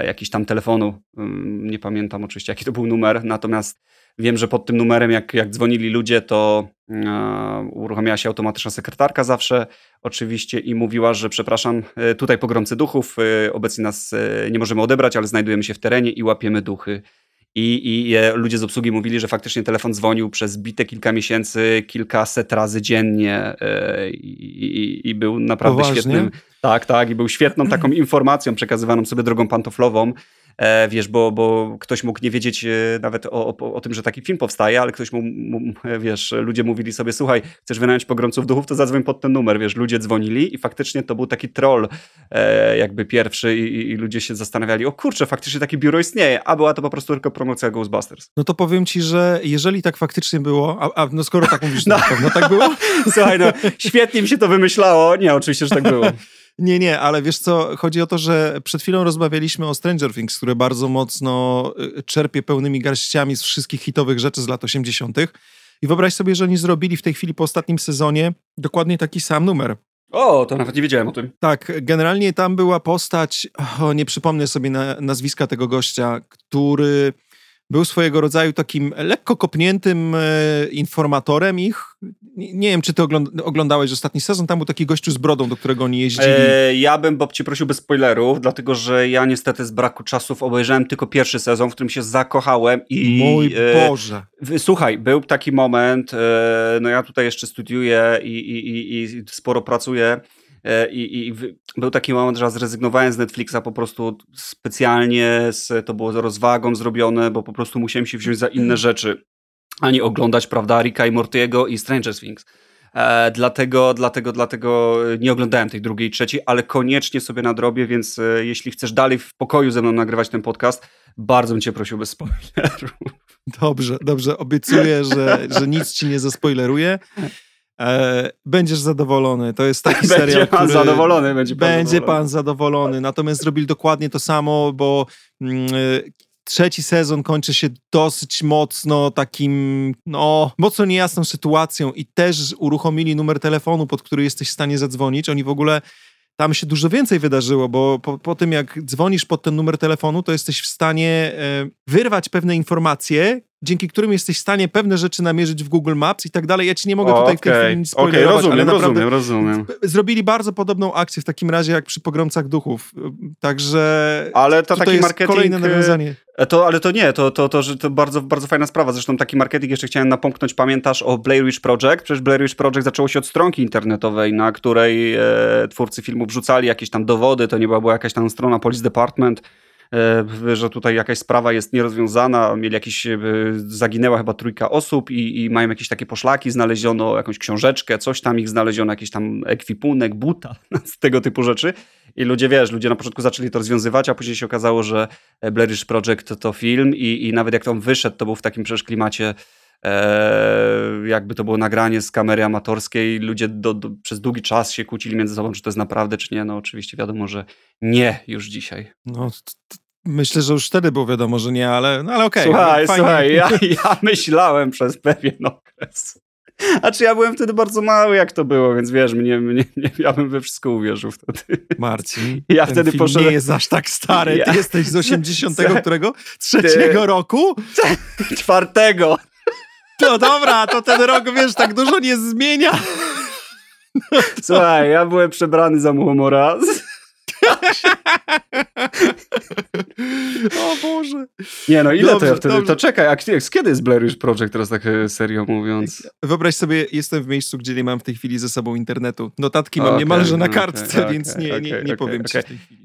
jakiś tam telefonu. Mm, nie pamiętam oczywiście, jaki to był numer, natomiast wiem, że pod tym numerem, jak, jak dzwonili ludzie, to e, uruchomiła się automatyczna sekretarka zawsze, oczywiście, i mówiła, że przepraszam, e, tutaj pogromcy duchów, e, obecnie nas e, nie możemy odebrać, ale znajdujemy się w terenie i łapiemy duchy. I, I ludzie z obsługi mówili, że faktycznie telefon dzwonił przez bite kilka miesięcy, kilkaset razy dziennie i, i, i był naprawdę Poważnie? świetnym. Tak, tak, i był świetną taką informacją przekazywaną sobie drogą pantoflową. E, wiesz, bo, bo ktoś mógł nie wiedzieć e, nawet o, o, o tym, że taki film powstaje, ale ktoś mu, mu, [LAUGHS] wiesz, ludzie mówili sobie, słuchaj, chcesz wynająć pogromców duchów, to zadzwoń pod ten numer, wiesz, ludzie dzwonili i faktycznie to był taki troll e, jakby pierwszy i, i, ludzie się zastanawiali, o kurczę, faktycznie takie biuro istnieje, a była to po prostu tylko promocja Ghostbusters. No to powiem ci, że jeżeli tak faktycznie było, a, a no skoro tak mówisz, no. na pewno tak było. [LAUGHS] Słuchaj, no świetnie mi się to wymyślało, nie, oczywiście, że tak było. [LAUGHS] Nie, nie, ale wiesz co, chodzi o to, że przed chwilą rozmawialiśmy o Stranger Things, które bardzo mocno y, czerpie pełnymi garściami z wszystkich hitowych rzeczy z lat 80. I wyobraź sobie, że oni zrobili w tej chwili po ostatnim sezonie dokładnie taki sam numer. O, to nawet nie wiedziałem o tym. Tak, generalnie tam była postać, o, nie przypomnę sobie na, nazwiska tego gościa, który był swojego rodzaju takim lekko kopniętym e, informatorem ich. Nie, wiem, czy ty oglądałeś ostatni sezon, tam był taki gościu z brodą, do którego oni jeździli. E, ja bym, Bob, ci prosił bez spoilerów, dlatego, że ja niestety z braku czasów obejrzałem tylko pierwszy sezon, w którym się zakochałem i... Mój e, Boże. Słuchaj, był taki moment, e, no ja tutaj jeszcze studiuję i, i, i, i sporo pracuję, I, I, był taki moment, że zrezygnowałem z Netflixa po prostu specjalnie, z, to było rozwagą zrobione, bo po prostu musiałem się wziąć za inne mhm. rzeczy, a nie oglądać, prawda, Ricka i Mortiego i Stranger Things. E, dlatego, dlatego, dlatego nie oglądałem tej drugiej i trzeciej, ale koniecznie sobie nadrobię, więc e, jeśli chcesz dalej w pokoju ze mną nagrywać ten podcast, bardzo bym cię prosił bez spoilerów. Dobrze, dobrze, obiecuję, że, że nic ci nie zaspoileruję. [LAUGHS] E, będziesz zadowolony. To jest taki będzie serial, pan który... zadowolony, będzie pan Będzie zadowolony. pan zadowolony. Natomiast zrobili dokładnie to samo, bo mm, e, trzeci sezon kończy się dosyć mocno takim, no, mocno niejasną sytuacją i też uruchomili numer telefonu, pod który jesteś w stanie zadzwonić. Oni w ogóle tam się dużo więcej wydarzyło, bo po, po, tym jak dzwonisz pod ten numer telefonu, to jesteś w stanie e, wyrwać pewne informacje, dzięki którym jesteś w stanie pewne rzeczy namierzyć w Google Maps i tak dalej. Ja ci nie mogę o, tutaj okay. w tej chwili nic okay, rozumiem, ale rozumiem, rozumiem. Zrobili bardzo podobną akcję w takim razie jak przy Pogromcach Duchów. Także ale to taki jest marketing, kolejne nawiązanie. E, to, ale to nie, to, to, to, to, bardzo, bardzo fajna sprawa. Zresztą taki marketing jeszcze chciałem napomknąć. Pamiętasz o Blair Witch Project? Przecież Blair Witch Project zaczęło się od stronki internetowej, na której e, twórcy filmu wrzucali jakieś tam dowody. To nie była, była jakaś tam strona Police Department że tutaj jakaś sprawa jest nierozwiązana, mieli jakieś, e, zaginęła chyba trójka osób i, i mają jakieś takie poszlaki, znaleziono jakąś książeczkę, coś tam ich znaleziono, jakiś tam ekwipunek, buta, [LAUGHS] tego typu rzeczy. I ludzie, wiesz, ludzie na początku zaczęli to rozwiązywać, a później się okazało, że Blair Witch Project to film i, i nawet jak on wyszedł, to był w takim przecież klimacie E, jakby to było nagranie z kamery amatorskiej, ludzie do, do, przez długi czas się kłócili między sobą, czy to jest naprawdę, czy nie. No oczywiście wiadomo, że nie już dzisiaj. No, myślę, że już wtedy było wiadomo, że nie, ale, no, ale okej. Okay, słuchaj, fajnie. słuchaj, ja, [LAUGHS] ja myślałem przez pewien okres. A czy ja byłem wtedy bardzo mały, jak to było, więc wiesz, mnie, mnie, [LAUGHS] mnie, ja bym we wszystko uwierzył wtedy. Marcin, [LAUGHS] ja ten wtedy film poszedłem... nie jest aż tak stary. Ja... Ty jesteś z 80 którego? Trzeciego Ty... roku? Czwartego. To dobra, to ten rok, wiesz, tak dużo nie zmienia. Słuchaj, ja byłem przebrany za muchomora. [LAUGHS] o Boże. Nie no, ile dobrze, to ja wtedy? Dobrze. To czekaj, a kiedy jest Blair Witch Project, teraz tak e, serio mówiąc? Wyobraź sobie, jestem w miejscu, gdzie nie mam w tej chwili ze sobą internetu. Notatki mam okay, niemalże na kartce, okay, więc nie, nie, nie powiem ci.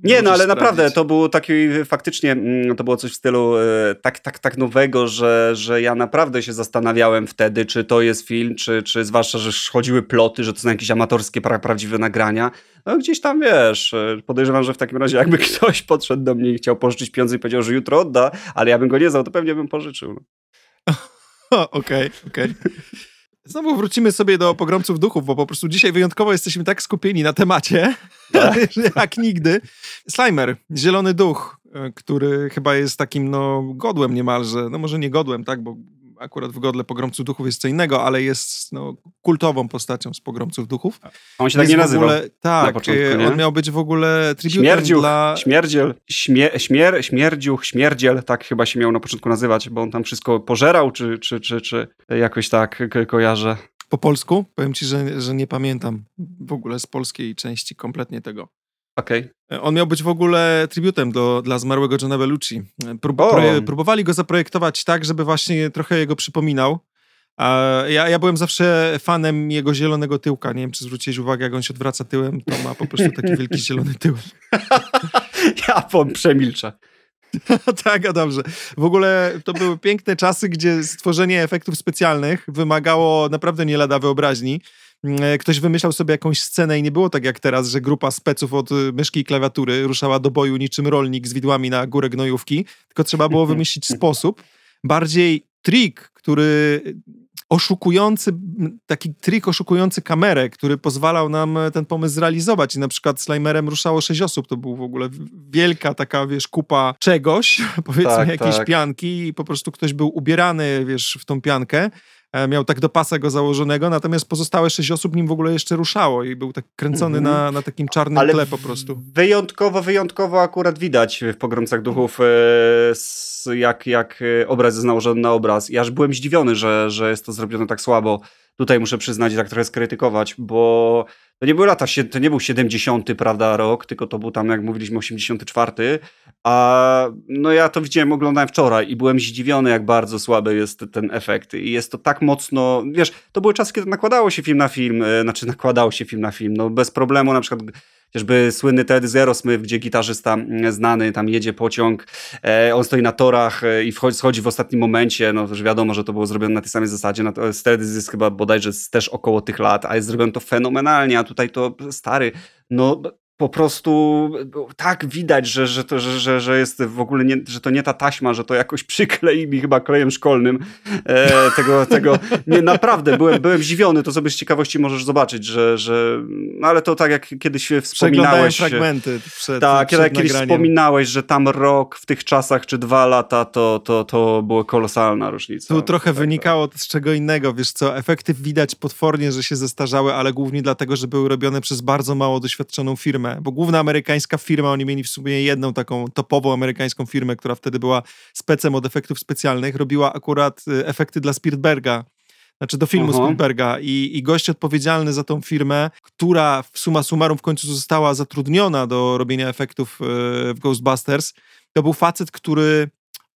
Nie, no ale sprawdzić. naprawdę, to było taki faktycznie, mm, to było coś w stylu e, tak, tak, tak nowego, że, że ja naprawdę się zastanawiałem wtedy, czy to jest film, czy, czy zwłaszcza, że chodziły ploty, że to są jakieś amatorskie, prawdziwe nagrania no gdzieś tam wiesz, e, podejrzewam, że w takim razie jakby [LAUGHS] ktoś podszedł do mnie i chciał pożyczyć pieniądze i powiedział, że jutro odda, ale ja bym go nie znał, to pewnie bym pożyczył. [LAUGHS] Okej, okej. Okay, okay. Znowu wrócimy sobie do pogromców duchów, bo po prostu dzisiaj wyjątkowo jesteśmy tak skupieni na temacie, tak. [LAUGHS] jak nigdy. Slimer, zielony duch, e, który chyba jest takim no godłem niemalże, no może nie godłem, tak, bo akurat w Godle Pogromców Duchów jest co innego, ale jest no, kultową postacią z Pogromców Duchów. On się tak nie nazywał. Ogóle, tak, początku, on miał być w ogóle tributem Śmierdziuch, dla... Śmierdziel, śmie, śmier, śmierdziuch, śmierdziel, tak chyba się miał na początku nazywać, bo on tam wszystko pożerał, czy, czy, czy, czy jakoś tak ko kojarzę. Po polsku? Powiem ci, że, że nie pamiętam w ogóle z polskiej części kompletnie tego. Okej. Okay. On miał być w ogóle tributem do, dla zmarłego Johna Bellucci. Prób, próbowali go zaprojektować tak, żeby właśnie trochę jego przypominał. A ja, ja byłem zawsze fanem jego zielonego tyłka. Nie wiem, czy zwróciłeś uwagę, jak on się odwraca tyłem, to ma po prostu taki wielki [LAUGHS] zielony tył. ja przemilczę. [LAUGHS] tak, a dobrze. W ogóle to były piękne czasy, gdzie stworzenie efektów specjalnych wymagało naprawdę nie lada wyobraźni. E, ktoś wymyślał sobie jakąś scenę i nie było tak jak teraz, że grupa speców od y, myszki i klawiatury ruszała do boju niczym rolnik z widłami na górę gnojówki, tylko trzeba było [LAUGHS] wymyślić sposób, bardziej trik, który oszukujący, taki trik oszukujący kamerę, który pozwalał nam e, ten pomysł zrealizować. I na przykład Slimerem ruszało sześć osób. To był w ogóle wielka taka, wiesz, kupa czegoś, [LAUGHS] powiedzmy tak, jakiejś tak. pianki i po prostu ktoś był ubierany, wiesz, w tą piankę miał tak do pasa go założonego, natomiast pozostałe sześć osób nim w ogóle jeszcze ruszało i był tak kręcony mm -hmm. na, na takim czarnym Ale tle po prostu. Wyjątkowo, wyjątkowo akurat widać w Pogromcach Duchów, e, jak, jak e, obraz jest nałożony na obraz. Ja aż byłem zdziwiony, że, że jest to zrobione tak słabo. Tutaj muszę przyznać tak trochę skrytykować, bo to nie były lata, to nie był 70, prawda, rok, tylko to był tam, jak mówiliśmy, 84. A no ja to widziałem, oglądałem wczoraj i byłem zdziwiony, jak bardzo słaby jest ten efekt. I jest to tak mocno, wiesz, to były czasy, kiedy nakładało się film na film, e, znaczy nakładało się film na film, no bez problemu, na przykład chociażby słynny Ted Smith, gdzie gitarzysta mm, znany, tam jedzie pociąg, e, on stoi na torach e, i wchodzi, schodzi w ostatnim momencie, no już wiadomo, że to było zrobione na tej samej zasadzie, no, Ted jest chyba bodajże też około tych lat, a jest zrobione to fenomenalnie, a tutaj to stary, no po prostu tak widać, że, że, to, że, że jest w ogóle nie, że to nie ta taśma, że to jakoś [LAUGHS] przyklei mi chyba klejem szkolnym e, tego, tego nie, naprawdę byłem, byłem zdziwiony, to sobie z ciekawości możesz zobaczyć, że, że no ale to tak jak kiedyś wspominałeś. fragmenty przed, Tak, przed jak kiedyś wspominałeś, że tam rok w tych czasach, czy dwa lata, to, to, to była kolosalna różnica. Tu trochę tak, wynikało tak. z czego innego, wiesz co, efekty widać potwornie, że się zestarzały, ale głównie dlatego, że były robione przez bardzo mało doświadczoną firmę firmę, bo główna amerykańska firma, oni mieli w sumie jedną taką topową amerykańską firmę, która wtedy była specem od efektów specjalnych, robiła akurat y, efekty dla Spielberga, znaczy do filmu. Spielberga i, i gość odpowiedzialny za tą firmę, która w suma summarum w końcu została zatrudniona do robienia efektów y, w Ghostbusters, to był facet, który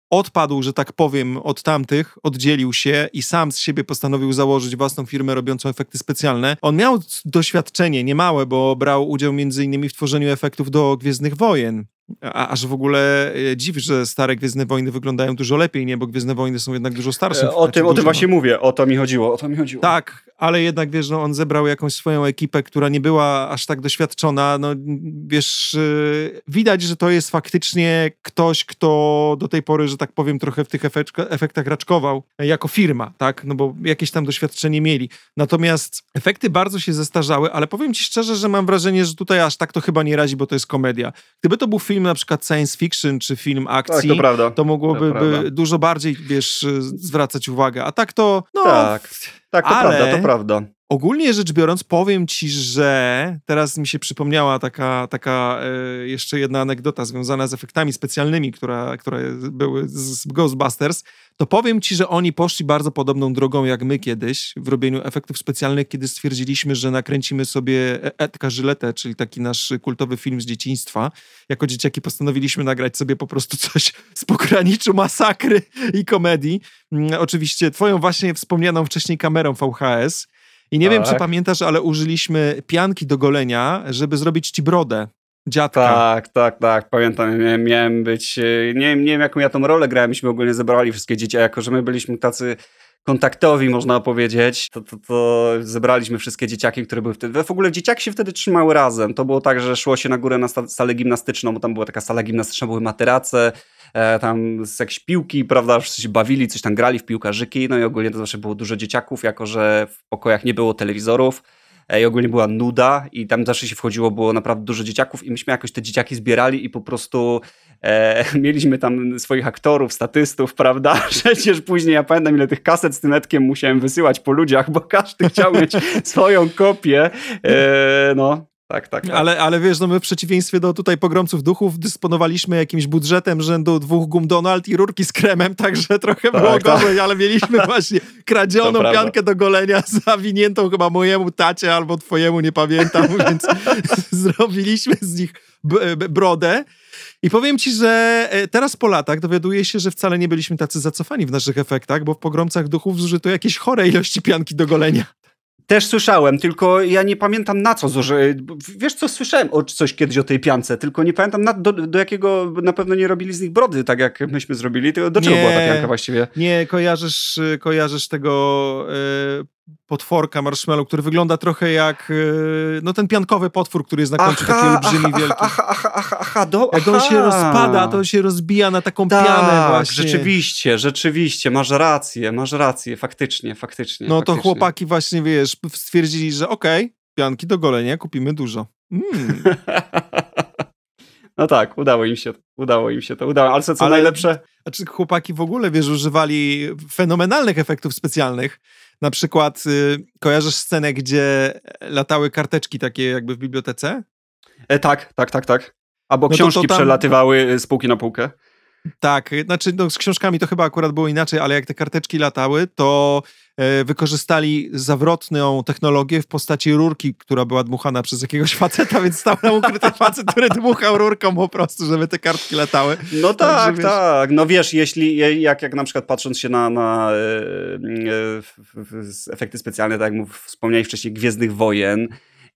odpadł, że tak powiem, od tamtych, oddzielił się i sam z siebie postanowił założyć własną firmę robiącą efekty specjalne. On miał doświadczenie niemałe, bo brał udział innymi w tworzeniu efektów do Gwiezdnych Wojen. A, aż w ogóle e, dziw, że stare Gwiezdne Wojny wyglądają dużo lepiej, nie? Bo Gwiezdne Wojny są jednak dużo starsze. E, o znaczy tym, o tym właśnie mówię, o to mi chodziło, o to mi chodziło. Tak, ale jednak wiesz, no, on zebrał jakąś swoją ekipę, która nie była aż tak doświadczona. No wiesz, yy, widać, że to jest faktycznie ktoś, kto do tej pory, że tak powiem, trochę w tych efektach raczkował jako firma, tak? No bo jakieś tam doświadczenie mieli. Natomiast efekty bardzo się zestarzały, ale powiem ci szczerze, że mam wrażenie, że tutaj aż tak to chyba nie razi, bo to jest komedia. Gdyby to był film na przykład science fiction, czy film akcji, tak, to, to mogłoby to dużo bardziej, wiesz, zwracać uwagę. A tak to, no... Tak. Tak, to Ale prawda, to prawda. Ogólnie rzecz biorąc, powiem ci, że teraz mi się przypomniała taka, taka e, jeszcze jedna anegdota związana z efektami specjalnymi, która, które były z Ghostbusters. To powiem ci, że oni poszli bardzo podobną drogą jak my kiedyś w robieniu efektów specjalnych, kiedy stwierdziliśmy, że nakręcimy sobie e, Edka Żyletę, czyli taki nasz kultowy film z dzieciństwa. Jako dzieciaki postanowiliśmy nagrać sobie po prostu coś z pograniczu masakry i komedii. Mm, oczywiście twoją właśnie wspomnianą wcześniej kamerą VHS. I nie tak. wiem, czy tak. pamiętasz, ale użyliśmy pianki do golenia, żeby zrobić ci brodę. Dziadka. Tak, tak, tak, pamiętam, miałem, miałem być, e, nie, nie wiem jaką ja tą rolę grałem, myśmy ogólnie zebrali wszystkie dzieci, a jako, że my byliśmy tacy kontaktowi, można powiedzieć, to, to, to zebraliśmy wszystkie dzieciaki, które były wtedy. W ogóle dzieciaki się wtedy trzymały razem. To było tak, że szło się na górę na salę gimnastyczną, bo tam była taka sala gimnastyczna, były materace, e, tam z jakieś piłki, prawda, wszyscy się bawili, coś tam grali w piłkarzyki, no i ogólnie to zawsze było dużo dzieciaków, jako że w pokojach nie było telewizorów i ogólnie była nuda i tam zawsze się wchodziło, było naprawdę dużo dzieciaków i myśmy jakoś te dzieciaki zbierali i po prostu e, [LAUGHS] mieliśmy tam swoich aktorów, statystów, prawda? [LAUGHS] Przecież później ja pamiętam ile tych kaset z tym etkiem musiałem wysyłać po ludziach, bo każdy chciał mieć [LAUGHS] swoją kopię. E, no, tak, tak, tak. Ale, ale wiesz, no my w przeciwieństwie do tutaj pogromców duchów dysponowaliśmy jakimś budżetem rzędu dwóch gum Donald i rurki z kremem, także trochę tak, było tak. gorzej, ale mieliśmy właśnie kradzioną piankę do golenia, zawiniętą chyba mojemu tacie albo twojemu, nie pamiętam, więc zrobiliśmy z nich brodę. I powiem ci, że e, teraz po latach dowiaduję się, że wcale nie byliśmy tacy zacofani w naszych efektach, bo w pogromcach duchów zużyto jakieś chore ilości pianki do golenia. Też słyszałem, tylko ja nie pamiętam na co. Wiesz co, słyszałem o, coś kiedyś o tej piance, tylko nie pamiętam na, do, do, jakiego na pewno nie robili z nich brody, tak jak myśmy zrobili. Do czego nie, była ta pianka właściwie? Nie, kojarzysz, kojarzysz tego e, potworka marshmallow, który wygląda trochę jak e, no ten piankowy potwór, który jest na końcu aha, taki olbrzymi, aha, wielki. Aha, aha, aha, aha, do, jak on się rozpada, to on się rozbija na taką tak, pianę właśnie. rzeczywiście, rzeczywiście, masz rację, masz rację, faktycznie, faktycznie. No faktycznie. to chłopaki właśnie, wiesz, stwierdzili, że okej, okay, pianki do golenia, kupimy dużo. Mm. [LAUGHS] No tak, udało im się, udało im się to, udało. Ale co, co Ale, najlepsze? Znaczy chłopaki w ogóle, wiesz, używali fenomenalnych efektów specjalnych. Na przykład y, kojarzysz scenę, gdzie latały karteczki takie jakby w bibliotece? E, tak, tak, tak, tak. Albo no książki to, to tam... przelatywały z półki na półkę. Tak, znaczy no, z książkami to chyba akurat było inaczej, ale jak te karteczki latały, to e, wykorzystali zawrotną technologię w postaci rurki, która była dmuchana przez jakiegoś faceta, więc stał tam ukryty [LAUGHS] facet, który dmuchał rurką po prostu, żeby te kartki latały. No tak, Także, tak. No wiesz, jeśli, jak, jak na przykład patrząc się na, na e, e, efekty specjalne, tak jak wspomniałeś wcześniej, Gwiezdnych Wojen,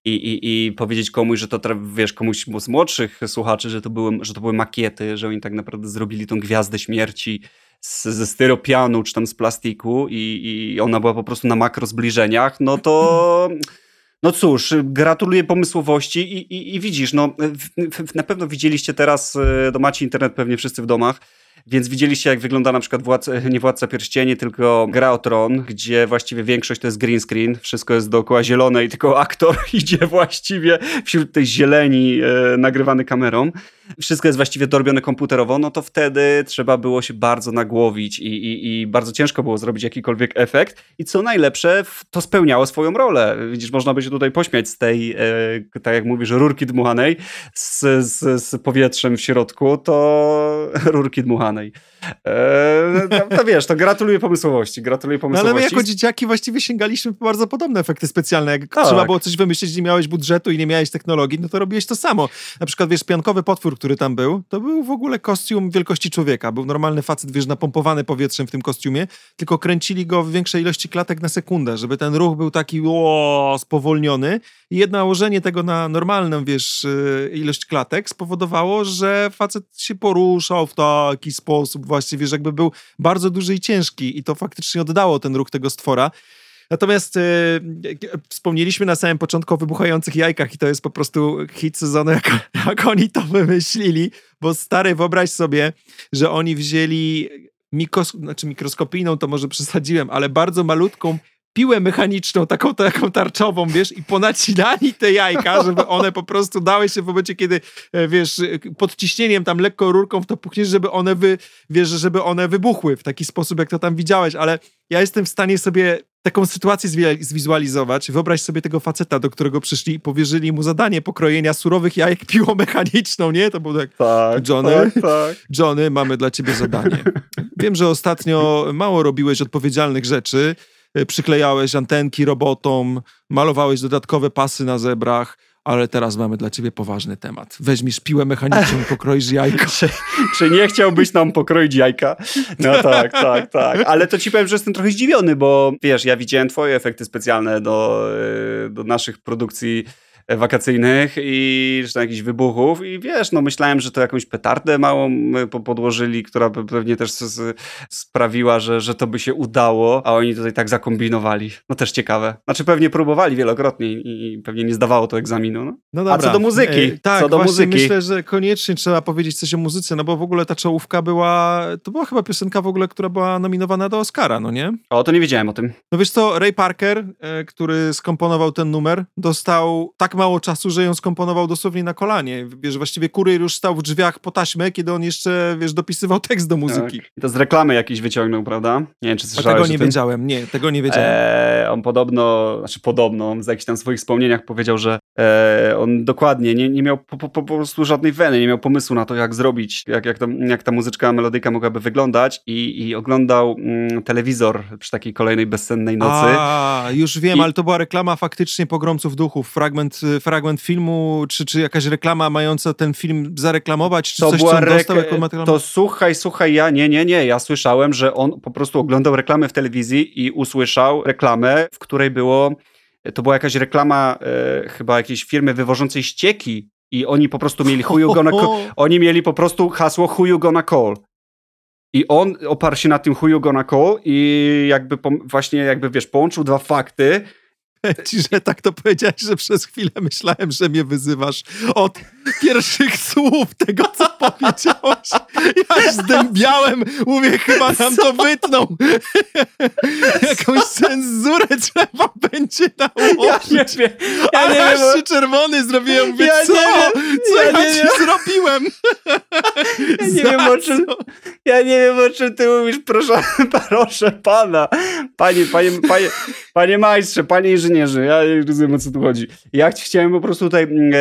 i, i, i powiedzieć komuś, że to, wiesz, komuś z młodszych słuchaczy, że to, były, że to były makiety, że oni tak naprawdę zrobili tą gwiazdę śmierci z, ze styropianu czy tam z plastiku i, i ona była po prostu na makro zbliżeniach, no to... No cóż, gratuluję pomysłowości i, i, i widzisz, no na pewno widzieliście teraz, no macie internet pewnie wszyscy w domach, więc widzieliście, jak wygląda na przykład nie Władca Pierścieni, tylko Gra o Tron, gdzie właściwie większość to jest green screen, wszystko jest dookoła zielone i tylko aktor [LAUGHS] idzie właściwie wśród tej zieleni e, nagrywany kamerą. Wszystko jest właściwie dorobione komputerowo, no to wtedy trzeba było się bardzo nagłowić i, i, i bardzo ciężko było zrobić jakikolwiek efekt i co najlepsze, to spełniało swoją rolę. Widzisz, można by się tutaj pośmiać z tej, e, tak jak mówisz, rurki dmuchanej z, z, z powietrzem w środku, to [LAUGHS] rurki dmuchanej Eee, no, to wiesz, to gratuluję pomysłowości, gratuluję pomysłowości. No, ale my jako dzieciaki właściwie sięgaliśmy po bardzo podobne efekty specjalne. Jak tak. trzeba było coś wymyślić, nie miałeś budżetu i nie miałeś technologii, no to robiłeś to samo. Na przykład, wiesz, piankowy potwór, który tam był, to był w ogóle kostium wielkości człowieka. Był normalny facet, wiesz, napompowany powietrzem w tym kostiumie, tylko kręcili go w większej ilości klatek na sekundę, żeby ten ruch był taki o, spowolniony i jedno nałożenie tego na normalną, wiesz, y, ilość klatek spowodowało, że facet się poruszał w taki sposób, właściwie, że jakby był bardzo duży i ciężki i to faktycznie oddało ten ruch tego stwora. Natomiast e, wspomnieliśmy na samym początku o wybuchających jajkach i to jest po prostu hit sezonu, jak, [LAUGHS] jak oni to wymyślili, bo stary, wyobraź sobie, że oni wzięli mikros, znaczy mikroskopijną, to może przesadziłem, ale bardzo malutką piłę mechaniczną, taką, taką tarczową, wiesz, i ponacinali te jajka, żeby one po prostu dały się w momencie, kiedy, e, wiesz, pod ciśnieniem tam lekko rurką w to puchniesz, żeby one wy, wiesz, żeby one wybuchły w taki sposób, jak to tam widziałeś, ale ja jestem w stanie sobie taką sytuację zwizualizować. Wyobraź sobie tego faceta, do którego przyszli i powierzyli mu zadanie pokrojenia surowych jajek piłą mechaniczną, nie? To było tak, tak Johnny, tak, tak. Johnny, mamy dla ciebie zadanie. Wiem, że ostatnio mało robiłeś odpowiedzialnych rzeczy, przyklejałeś antenki robotom, malowałeś dodatkowe pasy na zebrach, ale teraz mamy dla ciebie poważny temat. Weźmiesz piłę mechaniczną pokroisz jajka. [LAUGHS] czy, czy, nie chciałbyś nam pokroić jajka? No tak, tak, tak. Ale to ci powiem, że jestem trochę zdziwiony, bo wiesz, ja widziałem twoje efekty specjalne do, y, do naszych produkcji wakacyjnych i czy tam jakichś wybuchów i wiesz, no myślałem, że to jakąś petardę małą podłożyli, która pewnie też sprawiła, że, że to by się udało, a oni tutaj tak zakombinowali. No też ciekawe. Znaczy pewnie próbowali wielokrotnie i pewnie nie zdawało to egzaminu. No, no dobra. A co do muzyki? E, tak, co do muzyki. myślę, że koniecznie trzeba powiedzieć coś o muzyce, no bo w ogóle ta czołówka była, to była chyba piosenka w ogóle, która była nominowana do Oscara, no nie? O, to nie wiedziałem o tym. No wiesz co, Ray Parker, e, który skomponował ten numer, dostał tak mało czasu, że ją skomponował dosłownie na kolanie. Wiesz, właściwie kurier już stał w drzwiach po taśmę, kiedy on jeszcze, wiesz, dopisywał tekst do muzyki. Tak. I to z reklamy jakiś wyciągnął, prawda? Nie wiem, czy słyszałeś Tego nie wiedziałem, nie, tego nie wiedziałem. Eee, on podobno, znaczy podobno, on w jakichś tam swoich wspomnieniach powiedział, że e, on dokładnie nie, nie miał po, po, po, prostu żadnej weny, nie miał pomysłu na to, jak zrobić, jak, jak, to, jak ta muzyczka, melodyka mogłaby wyglądać i, i oglądał mm, telewizor przy takiej kolejnej bezsennej nocy. A, już wiem, I... ale to była reklama faktycznie Pogromców Duchów, fragment, fragment filmu, czy, czy jakaś reklama mająca ten film zareklamować, czy to coś, była co on dostał jako materiał? To słuchaj, słuchaj, ja, nie, nie, nie, ja słyszałem, że on po prostu oglądał reklamę w telewizji i usłyszał reklamę, w której było to była jakaś reklama e, chyba jakiejś firmy wywożącej ścieki i oni po prostu mieli you gonna call, oni mieli po prostu hasło who you gonna call. I on oparł się na tym who you gonna call i jakby właśnie jakby wiesz, połączył dwa fakty, [LAUGHS] ci, że tak to powiedziałeś, że przez chwilę myślałem, że mnie wyzywasz od pierwszych słów tego, co powiedziałeś. Ja zdębiałem, mówię, chyba nam to wytną. Jakąś cenzurę trzeba będzie nałożyć. Ja nie wiem. Ja nie wiem, się czerwony zrobiłem, mówię, ja co? Wiem, co ja, ja ci zrobiłem? Ja nie wiem, o czym, ja nie wiem, o czym ty mówisz, proszę, [LAUGHS] proszę pana. Panie, panie, panie, panie majstrze, panie inżynierze, ja rozumiem o co tu chodzi. Ja chciałem po prostu tutaj mm,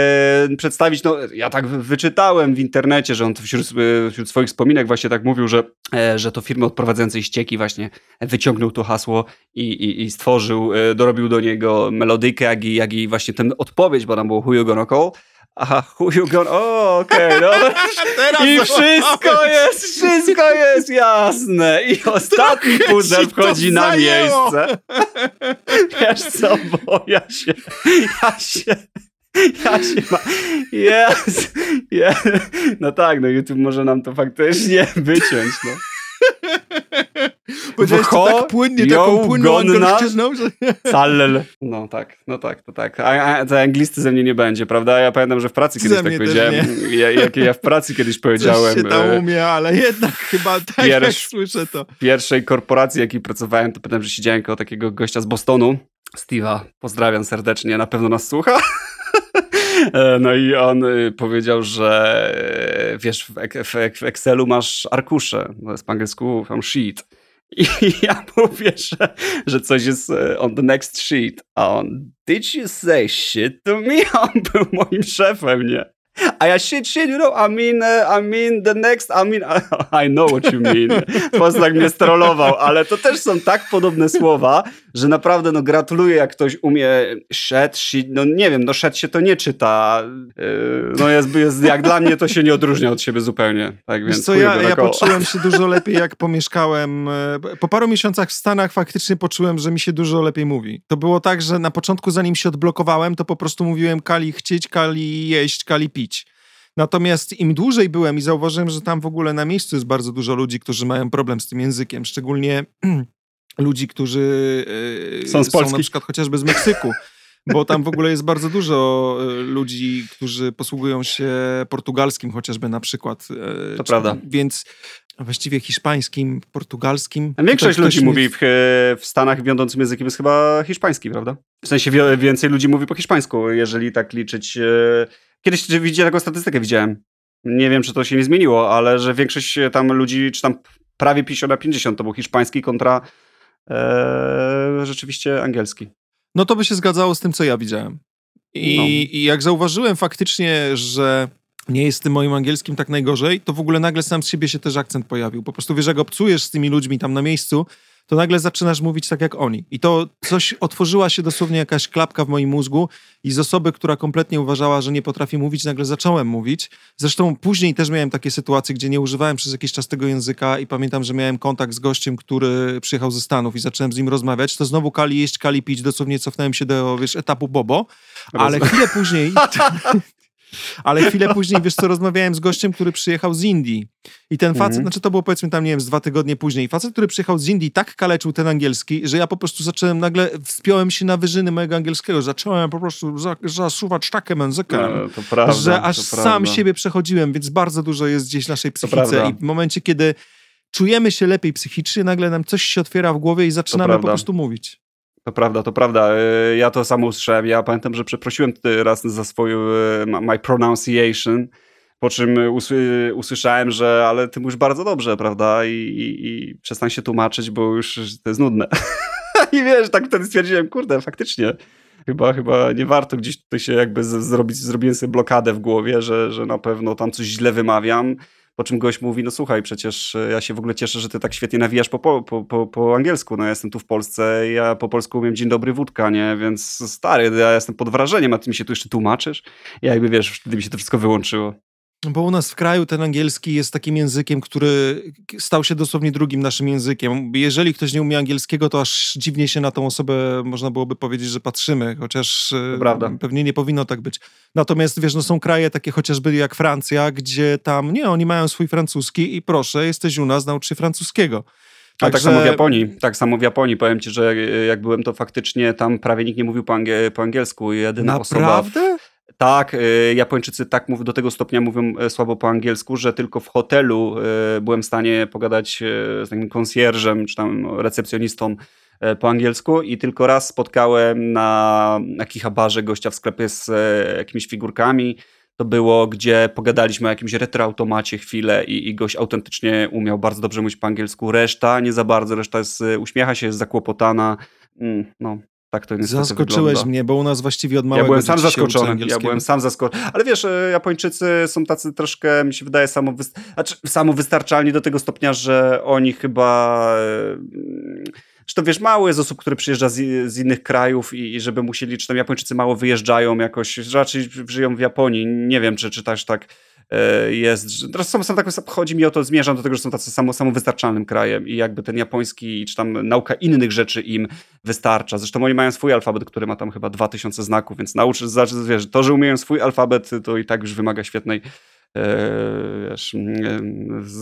e, przedstawić, no ja tak wyczytałem w internecie, że on wśród, e, wśród swoich wspominek właśnie tak mówił, że, e, że to firmy odprowadzającej ścieki właśnie wyciągnął to hasło i, i, i stworzył, e, dorobił do niego melodykę, jak i, jak i właśnie ten odpowiedź, bo tam było Who You Gonna Call, Aha, who you gonna... O, okej, okay, no. [LAUGHS] I wszystko jest, wszystko jest jasne. I ostatni [LAUGHS] puzzle wchodzi na miejsce. [LAUGHS] Wiesz co, bo ja się... Ja się... [LAUGHS] Ja się ma... Yes, yes. No tak, no YouTube może nam to faktycznie [LAUGHS] wyciąć, no. Powiedziałeś to tak płynnie, taką płynną angielszczyzną, że... [LAUGHS] Callel. No tak, no tak, to tak. A, a to anglisty ze mnie nie będzie, prawda? Ja pamiętam, że w pracy kiedyś tak powiedziałem. Ja, jak ja w pracy kiedyś powiedziałem. Coś się tam e, umie, ale jednak chyba tak Pierś, jak słyszę to. W pierwszej korporacji, jakiej pracowałem, to pamiętam, że siedziałem koło takiego gościa z Bostonu, Steve'a. Pozdrawiam serdecznie, na pewno nas słucha. E, no i on y, powiedział, że e, wiesz, w, Excelu masz arkusze, to jest angielsku tam sheet. I [LAUGHS] ja mówię, że, że coś jest e, on the next sheet. A on, did you say shit to me? [LAUGHS] On był moim szefem, nie? A ja shit, shit, you know, I mean, uh, I mean the next, I mean, I, I know what you mean. Postak mnie strollował, ale to też są tak podobne słowa, że naprawdę, no gratuluję, jak ktoś umie shed, shit, no nie wiem, no shed się to nie czyta. Yy, no jest, jest, jak dla mnie to się nie odróżnia od siebie zupełnie. Tak więc co, ja, ja poczułem się dużo [LAUGHS] lepiej, jak pomieszkałem. E, po paru miesiącach w Stanach faktycznie poczułem, że mi się dużo lepiej mówi. To było tak, że na początku, zanim się odblokowałem, to po prostu mówiłem kali chcieć, kali jeść, kali pić. Natomiast im dłużej byłem i zauważyłem, że tam w ogóle na miejscu jest bardzo dużo ludzi, którzy mają problem z tym językiem, szczególnie [CLEARS THROAT] ludzi, którzy yy, są, z Polski. są na przykład chociażby z Meksyku. bo tam w ogóle jest bardzo dużo e, ludzi, którzy posługują się portugalskim chociażby na przykład. E, to czy, prawda. Więc właściwie hiszpańskim, portugalskim. A większość ludzi mówi w, w Stanach wiodącym językiem jest chyba hiszpański, prawda? W sensie więcej ludzi mówi po hiszpańsku, jeżeli tak liczyć Kiedyś widziałem taką statystykę, widziałem. Nie wiem, czy to się nie zmieniło, ale że większość tam ludzi, czy tam prawie 50 na 50 to był hiszpański kontra e, rzeczywiście angielski. No to by się zgadzało z tym, co ja widziałem. I, no. I, jak zauważyłem faktycznie, że nie jest z tym moim angielskim tak najgorzej, to w ogóle nagle sam z siebie się też akcent pojawił. Po prostu wiesz, jak obcujesz z tymi ludźmi tam na miejscu, to nagle zaczynasz mówić tak jak oni. I to coś, otworzyła się dosłownie jakaś klapka w moim mózgu i z osoby, która kompletnie uważała, że nie potrafi mówić, nagle zacząłem mówić. Zresztą później też miałem takie sytuacje, gdzie nie używałem przez jakiś czas tego języka i pamiętam, że miałem kontakt z gościem, który przyjechał ze Stanów i zacząłem z nim rozmawiać, to znowu kali jeść, kali pić, dosłownie cofnąłem się do, wiesz, etapu Bobo, ale chwilę później... [LAUGHS] Ale chwilę [LAUGHS] później, wiesz co, rozmawiałem z gościem, który przyjechał z Indii. I ten facet, mm. znaczy to było powiedzmy tam, nie wiem, z dwa tygodnie później. Facet, który przyjechał z Indii, tak kaleczył ten angielski, że ja po prostu zacząłem nagle, wspiąłem się na wyżyny mojego angielskiego. Zacząłem po prostu zasuwać takim językiem, no, prawda, że aż sam prawda. siebie przechodziłem, więc bardzo dużo jest gdzieś w naszej psychice. I w momencie, kiedy czujemy się lepiej psychicznie, nagle nam coś się otwiera w głowie i zaczynamy po prostu mówić. To prawda, to prawda. E, ja to samo usłyszałem. Ja pamiętam, że przeprosiłem raz za swoją e, my pronunciation, po czym usły, usłyszałem, że ale ty mówisz bardzo dobrze, prawda? I, i, i przestań się tłumaczyć, bo już to jest nudne. [LAUGHS] I wiesz, tak wtedy stwierdziłem, kurde, faktycznie. Chyba, chyba nie warto gdzieś tutaj się jakby zrobić, zrobiłem sobie blokadę w głowie, że, że na pewno tam coś źle wymawiam po czym gość mówi, no słuchaj, przecież e, ja się w ogóle cieszę, że ty tak świetnie nawijasz po, po, po, po angielsku. No ja jestem tu w Polsce ja po polsku umiem dzień dobry wódka, nie? Więc stary, ja jestem pod wrażeniem, a ty mi się tu jeszcze tłumaczysz? I jakby wiesz, wtedy mi się to wszystko wyłączyło. Bo u nas w kraju ten angielski jest takim językiem, który stał się dosłownie drugim naszym językiem. Jeżeli ktoś nie umie angielskiego, to aż dziwnie się na tą osobę można byłoby powiedzieć, że patrzymy, chociaż e, pewnie nie powinno tak być. Natomiast wiesz, no są kraje takie chociażby jak Francja, gdzie tam, nie, oni mają swój francuski i proszę, jesteś u nas, naucz się francuskiego. Także... A tak samo w Japonii. Tak samo w Japonii. Powiem ci, że jak byłem, to faktycznie tam prawie nikt nie mówił po, angie po angielsku. Jedyna Naprawdę? osoba. Tak, y, Japończycy tak do tego stopnia mówią e, słabo po angielsku, że tylko w hotelu e, byłem w stanie pogadać e, z takim konsjerżem czy tam recepcjonistą po angielsku i tylko raz spotkałem na Akihabarze gościa w sklepie z jakimiś figurkami. To było, gdzie pogadaliśmy o jakimś retroautomacie chwilę i, i gość autentycznie umiał bardzo dobrze mówić po angielsku. Reszta nie za bardzo, reszta jest, uśmiecha się, jest zakłopotana. Mm, no, tak to niestety Zaskoczyłeś wygląda. mnie, bo u nas właściwie od małego Ja byłem sam zaskoczony. Ja byłem sam zaskoczony. Ale wiesz, e, Japończycy są tacy troszkę, mi się wydaje, samowyst znaczy, samowystarczalni do tego stopnia, że oni chyba... Że to wiesz, mało jest osób, które przyjeżdża z, z innych krajów i, i, żeby musieli, czy tam Japończycy mało wyjeżdżają jakoś, raczej żyją w Japonii. Nie wiem, czy, czy też tak E, jest, teraz są, są tak, chodzi mi o to, zmierzam do tego, że są tacy samo, samowystarczalnym krajem i jakby ten japoński, czy tam nauka innych rzeczy im wystarcza. Zresztą oni mają swój alfabet, który ma tam chyba 2000 znaków, więc nauczy, znaczy, wiesz, to, że umieją swój alfabet, to i tak już wymaga świetnej e, wiesz,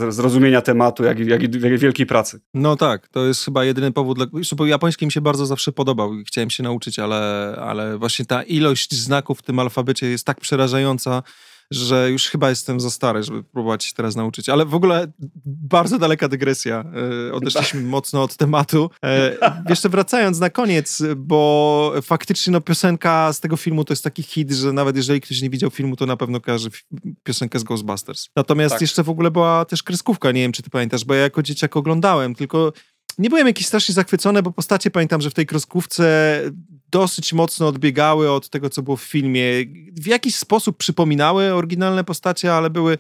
zrozumienia tematu, jak, jak, jak wielkiej pracy. No tak, to jest chyba jedyny powód, dla, japoński mi się bardzo zawsze podobał i chciałem się nauczyć, ale, ale właśnie ta ilość znaków w tym alfabecie jest tak przerażająca, że już chyba jestem za stary, żeby próbować się teraz nauczyć. Ale w ogóle bardzo daleka dygresja. E, odeszliśmy tak. mocno od tematu. E, jeszcze wracając na koniec, bo faktycznie no, piosenka z tego filmu to jest taki hit, że nawet jeżeli ktoś nie widział filmu, to na pewno kojarzy piosenkę z Ghostbusters. Natomiast tak. jeszcze w ogóle była też kreskówka, nie wiem czy ty pamiętasz, bo ja jako dzieciak oglądałem, tylko nie byłem jakiś strasznie zachwycony, bo postacie pamiętam, że w tej kreskówce dosyć mocno odbiegały od tego, co było w filmie. W jakiś sposób przypominały oryginalne postacie, ale były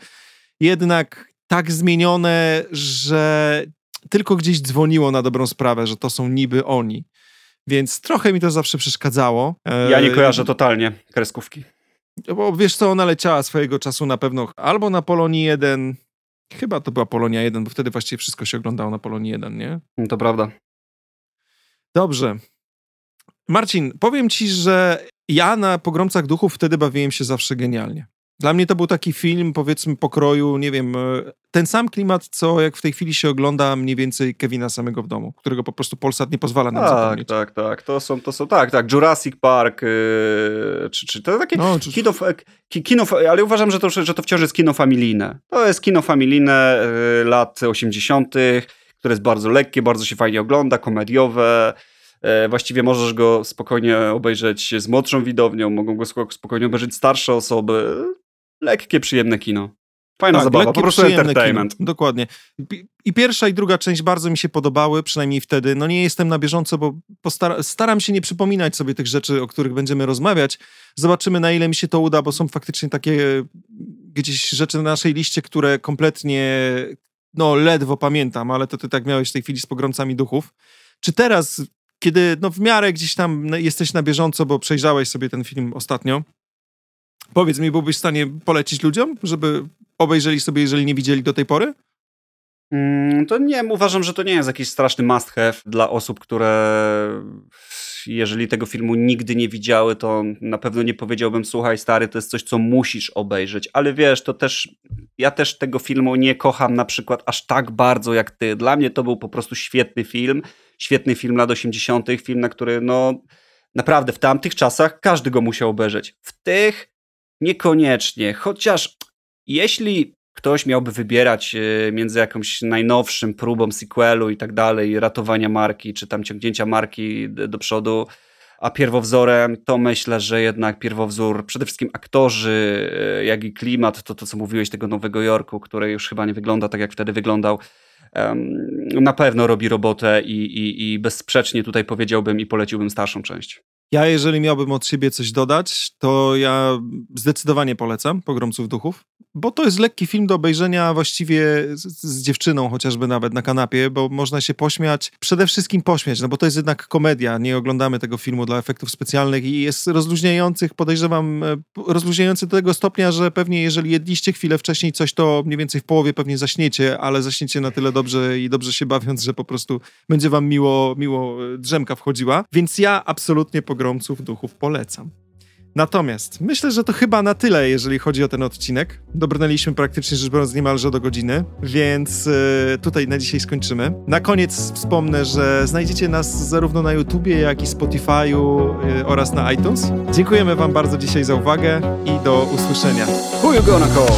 jednak tak zmienione, że tylko gdzieś dzwoniło na dobrą sprawę, że to są niby oni. Więc trochę mi to zawsze przeszkadzało. Ja nie e, kojarzę totalnie kreskówki. Bo wiesz co, ona leciała swojego czasu na pewno albo na Polonii 1, chyba to była Polonia 1, bo wtedy właściwie wszystko się oglądało na Polonii 1, nie? To prawda. Dobrze. Marcin, powiem ci, że ja na Pogromcach Duchów wtedy bawiłem się zawsze genialnie. Dla mnie to był taki film, powiedzmy, pokroju, nie wiem, e, ten sam klimat, co jak w tej chwili się ogląda mniej więcej Kevina samego w domu, którego po prostu Polsat nie pozwala nam tak, zapomnieć. Tak, tak, to są, to są, tak, tak, Jurassic Park, yy, czy, czy to takie no, czy... kino, kino, ale uważam, że to, że to wciąż jest kino familijne. To jest kino familijne yy, lat 80., które jest bardzo lekkie, bardzo się fajnie ogląda, komediowe, E, właściwie możesz go spokojnie obejrzeć z młodszą widownią, mogą go spokojnie obejrzeć starsze osoby. Lekkie, przyjemne kino. Fajna tak, zabawa, po prostu entertainment. Kino. Dokładnie. I pierwsza i druga część bardzo mi się podobały, przynajmniej wtedy. No nie jestem na bieżąco, bo staram się nie przypominać sobie tych rzeczy, o których będziemy rozmawiać. Zobaczymy, na ile mi się to uda, bo są faktycznie takie gdzieś rzeczy na naszej liście, które kompletnie no ledwo pamiętam, ale to ty tak miałeś w tej chwili z pogromcami duchów. Czy teraz, kiedy no w miarę gdzieś tam jesteś na bieżąco, bo przejrzałeś sobie ten film ostatnio, powiedz mi, byłbyś w stanie polecić ludziom, żeby obejrzeli sobie, jeżeli nie widzieli do tej pory? Mm, to nie, uważam, że to nie jest jakiś straszny must have dla osób, które jeżeli tego filmu nigdy nie widziały, to na pewno nie powiedziałbym, słuchaj stary, to jest coś, co musisz obejrzeć, ale wiesz, to też, ja też tego filmu nie kocham na przykład aż tak bardzo jak ty. Dla mnie to był po prostu świetny film, świetny film lat 80., film, na który no naprawdę w tamtych czasach każdy go musiał obejrzeć. W tych niekoniecznie, chociaż jeśli ktoś miałby wybierać e, między jakąś najnowszym próbą sequelu i tak dalej, ratowania marki, czy tam ciągnięcia marki do przodu, a pierwowzorem, to myślę, że jednak pierwowzór, przede wszystkim aktorzy, e, jak i klimat, to to co mówiłeś tego Nowego Jorku, który już chyba nie wygląda tak jak wtedy wyglądał, na pewno robi robotę i, i, i bezsprzecznie tutaj powiedziałbym i poleciłbym starszą część. Ja, jeżeli miałbym od siebie coś dodać, to ja zdecydowanie polecam Pogromców Duchów, bo to jest lekki film do obejrzenia właściwie z, z, dziewczyną, chociażby nawet na kanapie, bo można się pośmiać, przede wszystkim pośmiać, no bo to jest jednak komedia, nie oglądamy tego filmu dla efektów specjalnych i jest rozluźniających, podejrzewam, e, rozluźniający do tego stopnia, że pewnie jeżeli jedliście chwilę wcześniej coś, to mniej więcej w połowie pewnie zaśniecie, ale zaśniecie na tyle dobrze i dobrze się bawiąc, że po prostu będzie wam miło, miło e, drzemka wchodziła, więc ja absolutnie po pogromców duchów polecam. Natomiast myślę, że to chyba na tyle, jeżeli chodzi o ten odcinek. Dobrnęliśmy praktycznie rzecz biorąc niemalże do godziny, więc yy, tutaj na dzisiaj skończymy. Na koniec wspomnę, że znajdziecie nas zarówno na YouTubie, jak i Spotify'u yy, oraz na iTunes. Dziękujemy Wam bardzo dzisiaj za uwagę i do usłyszenia. Who you gonna call?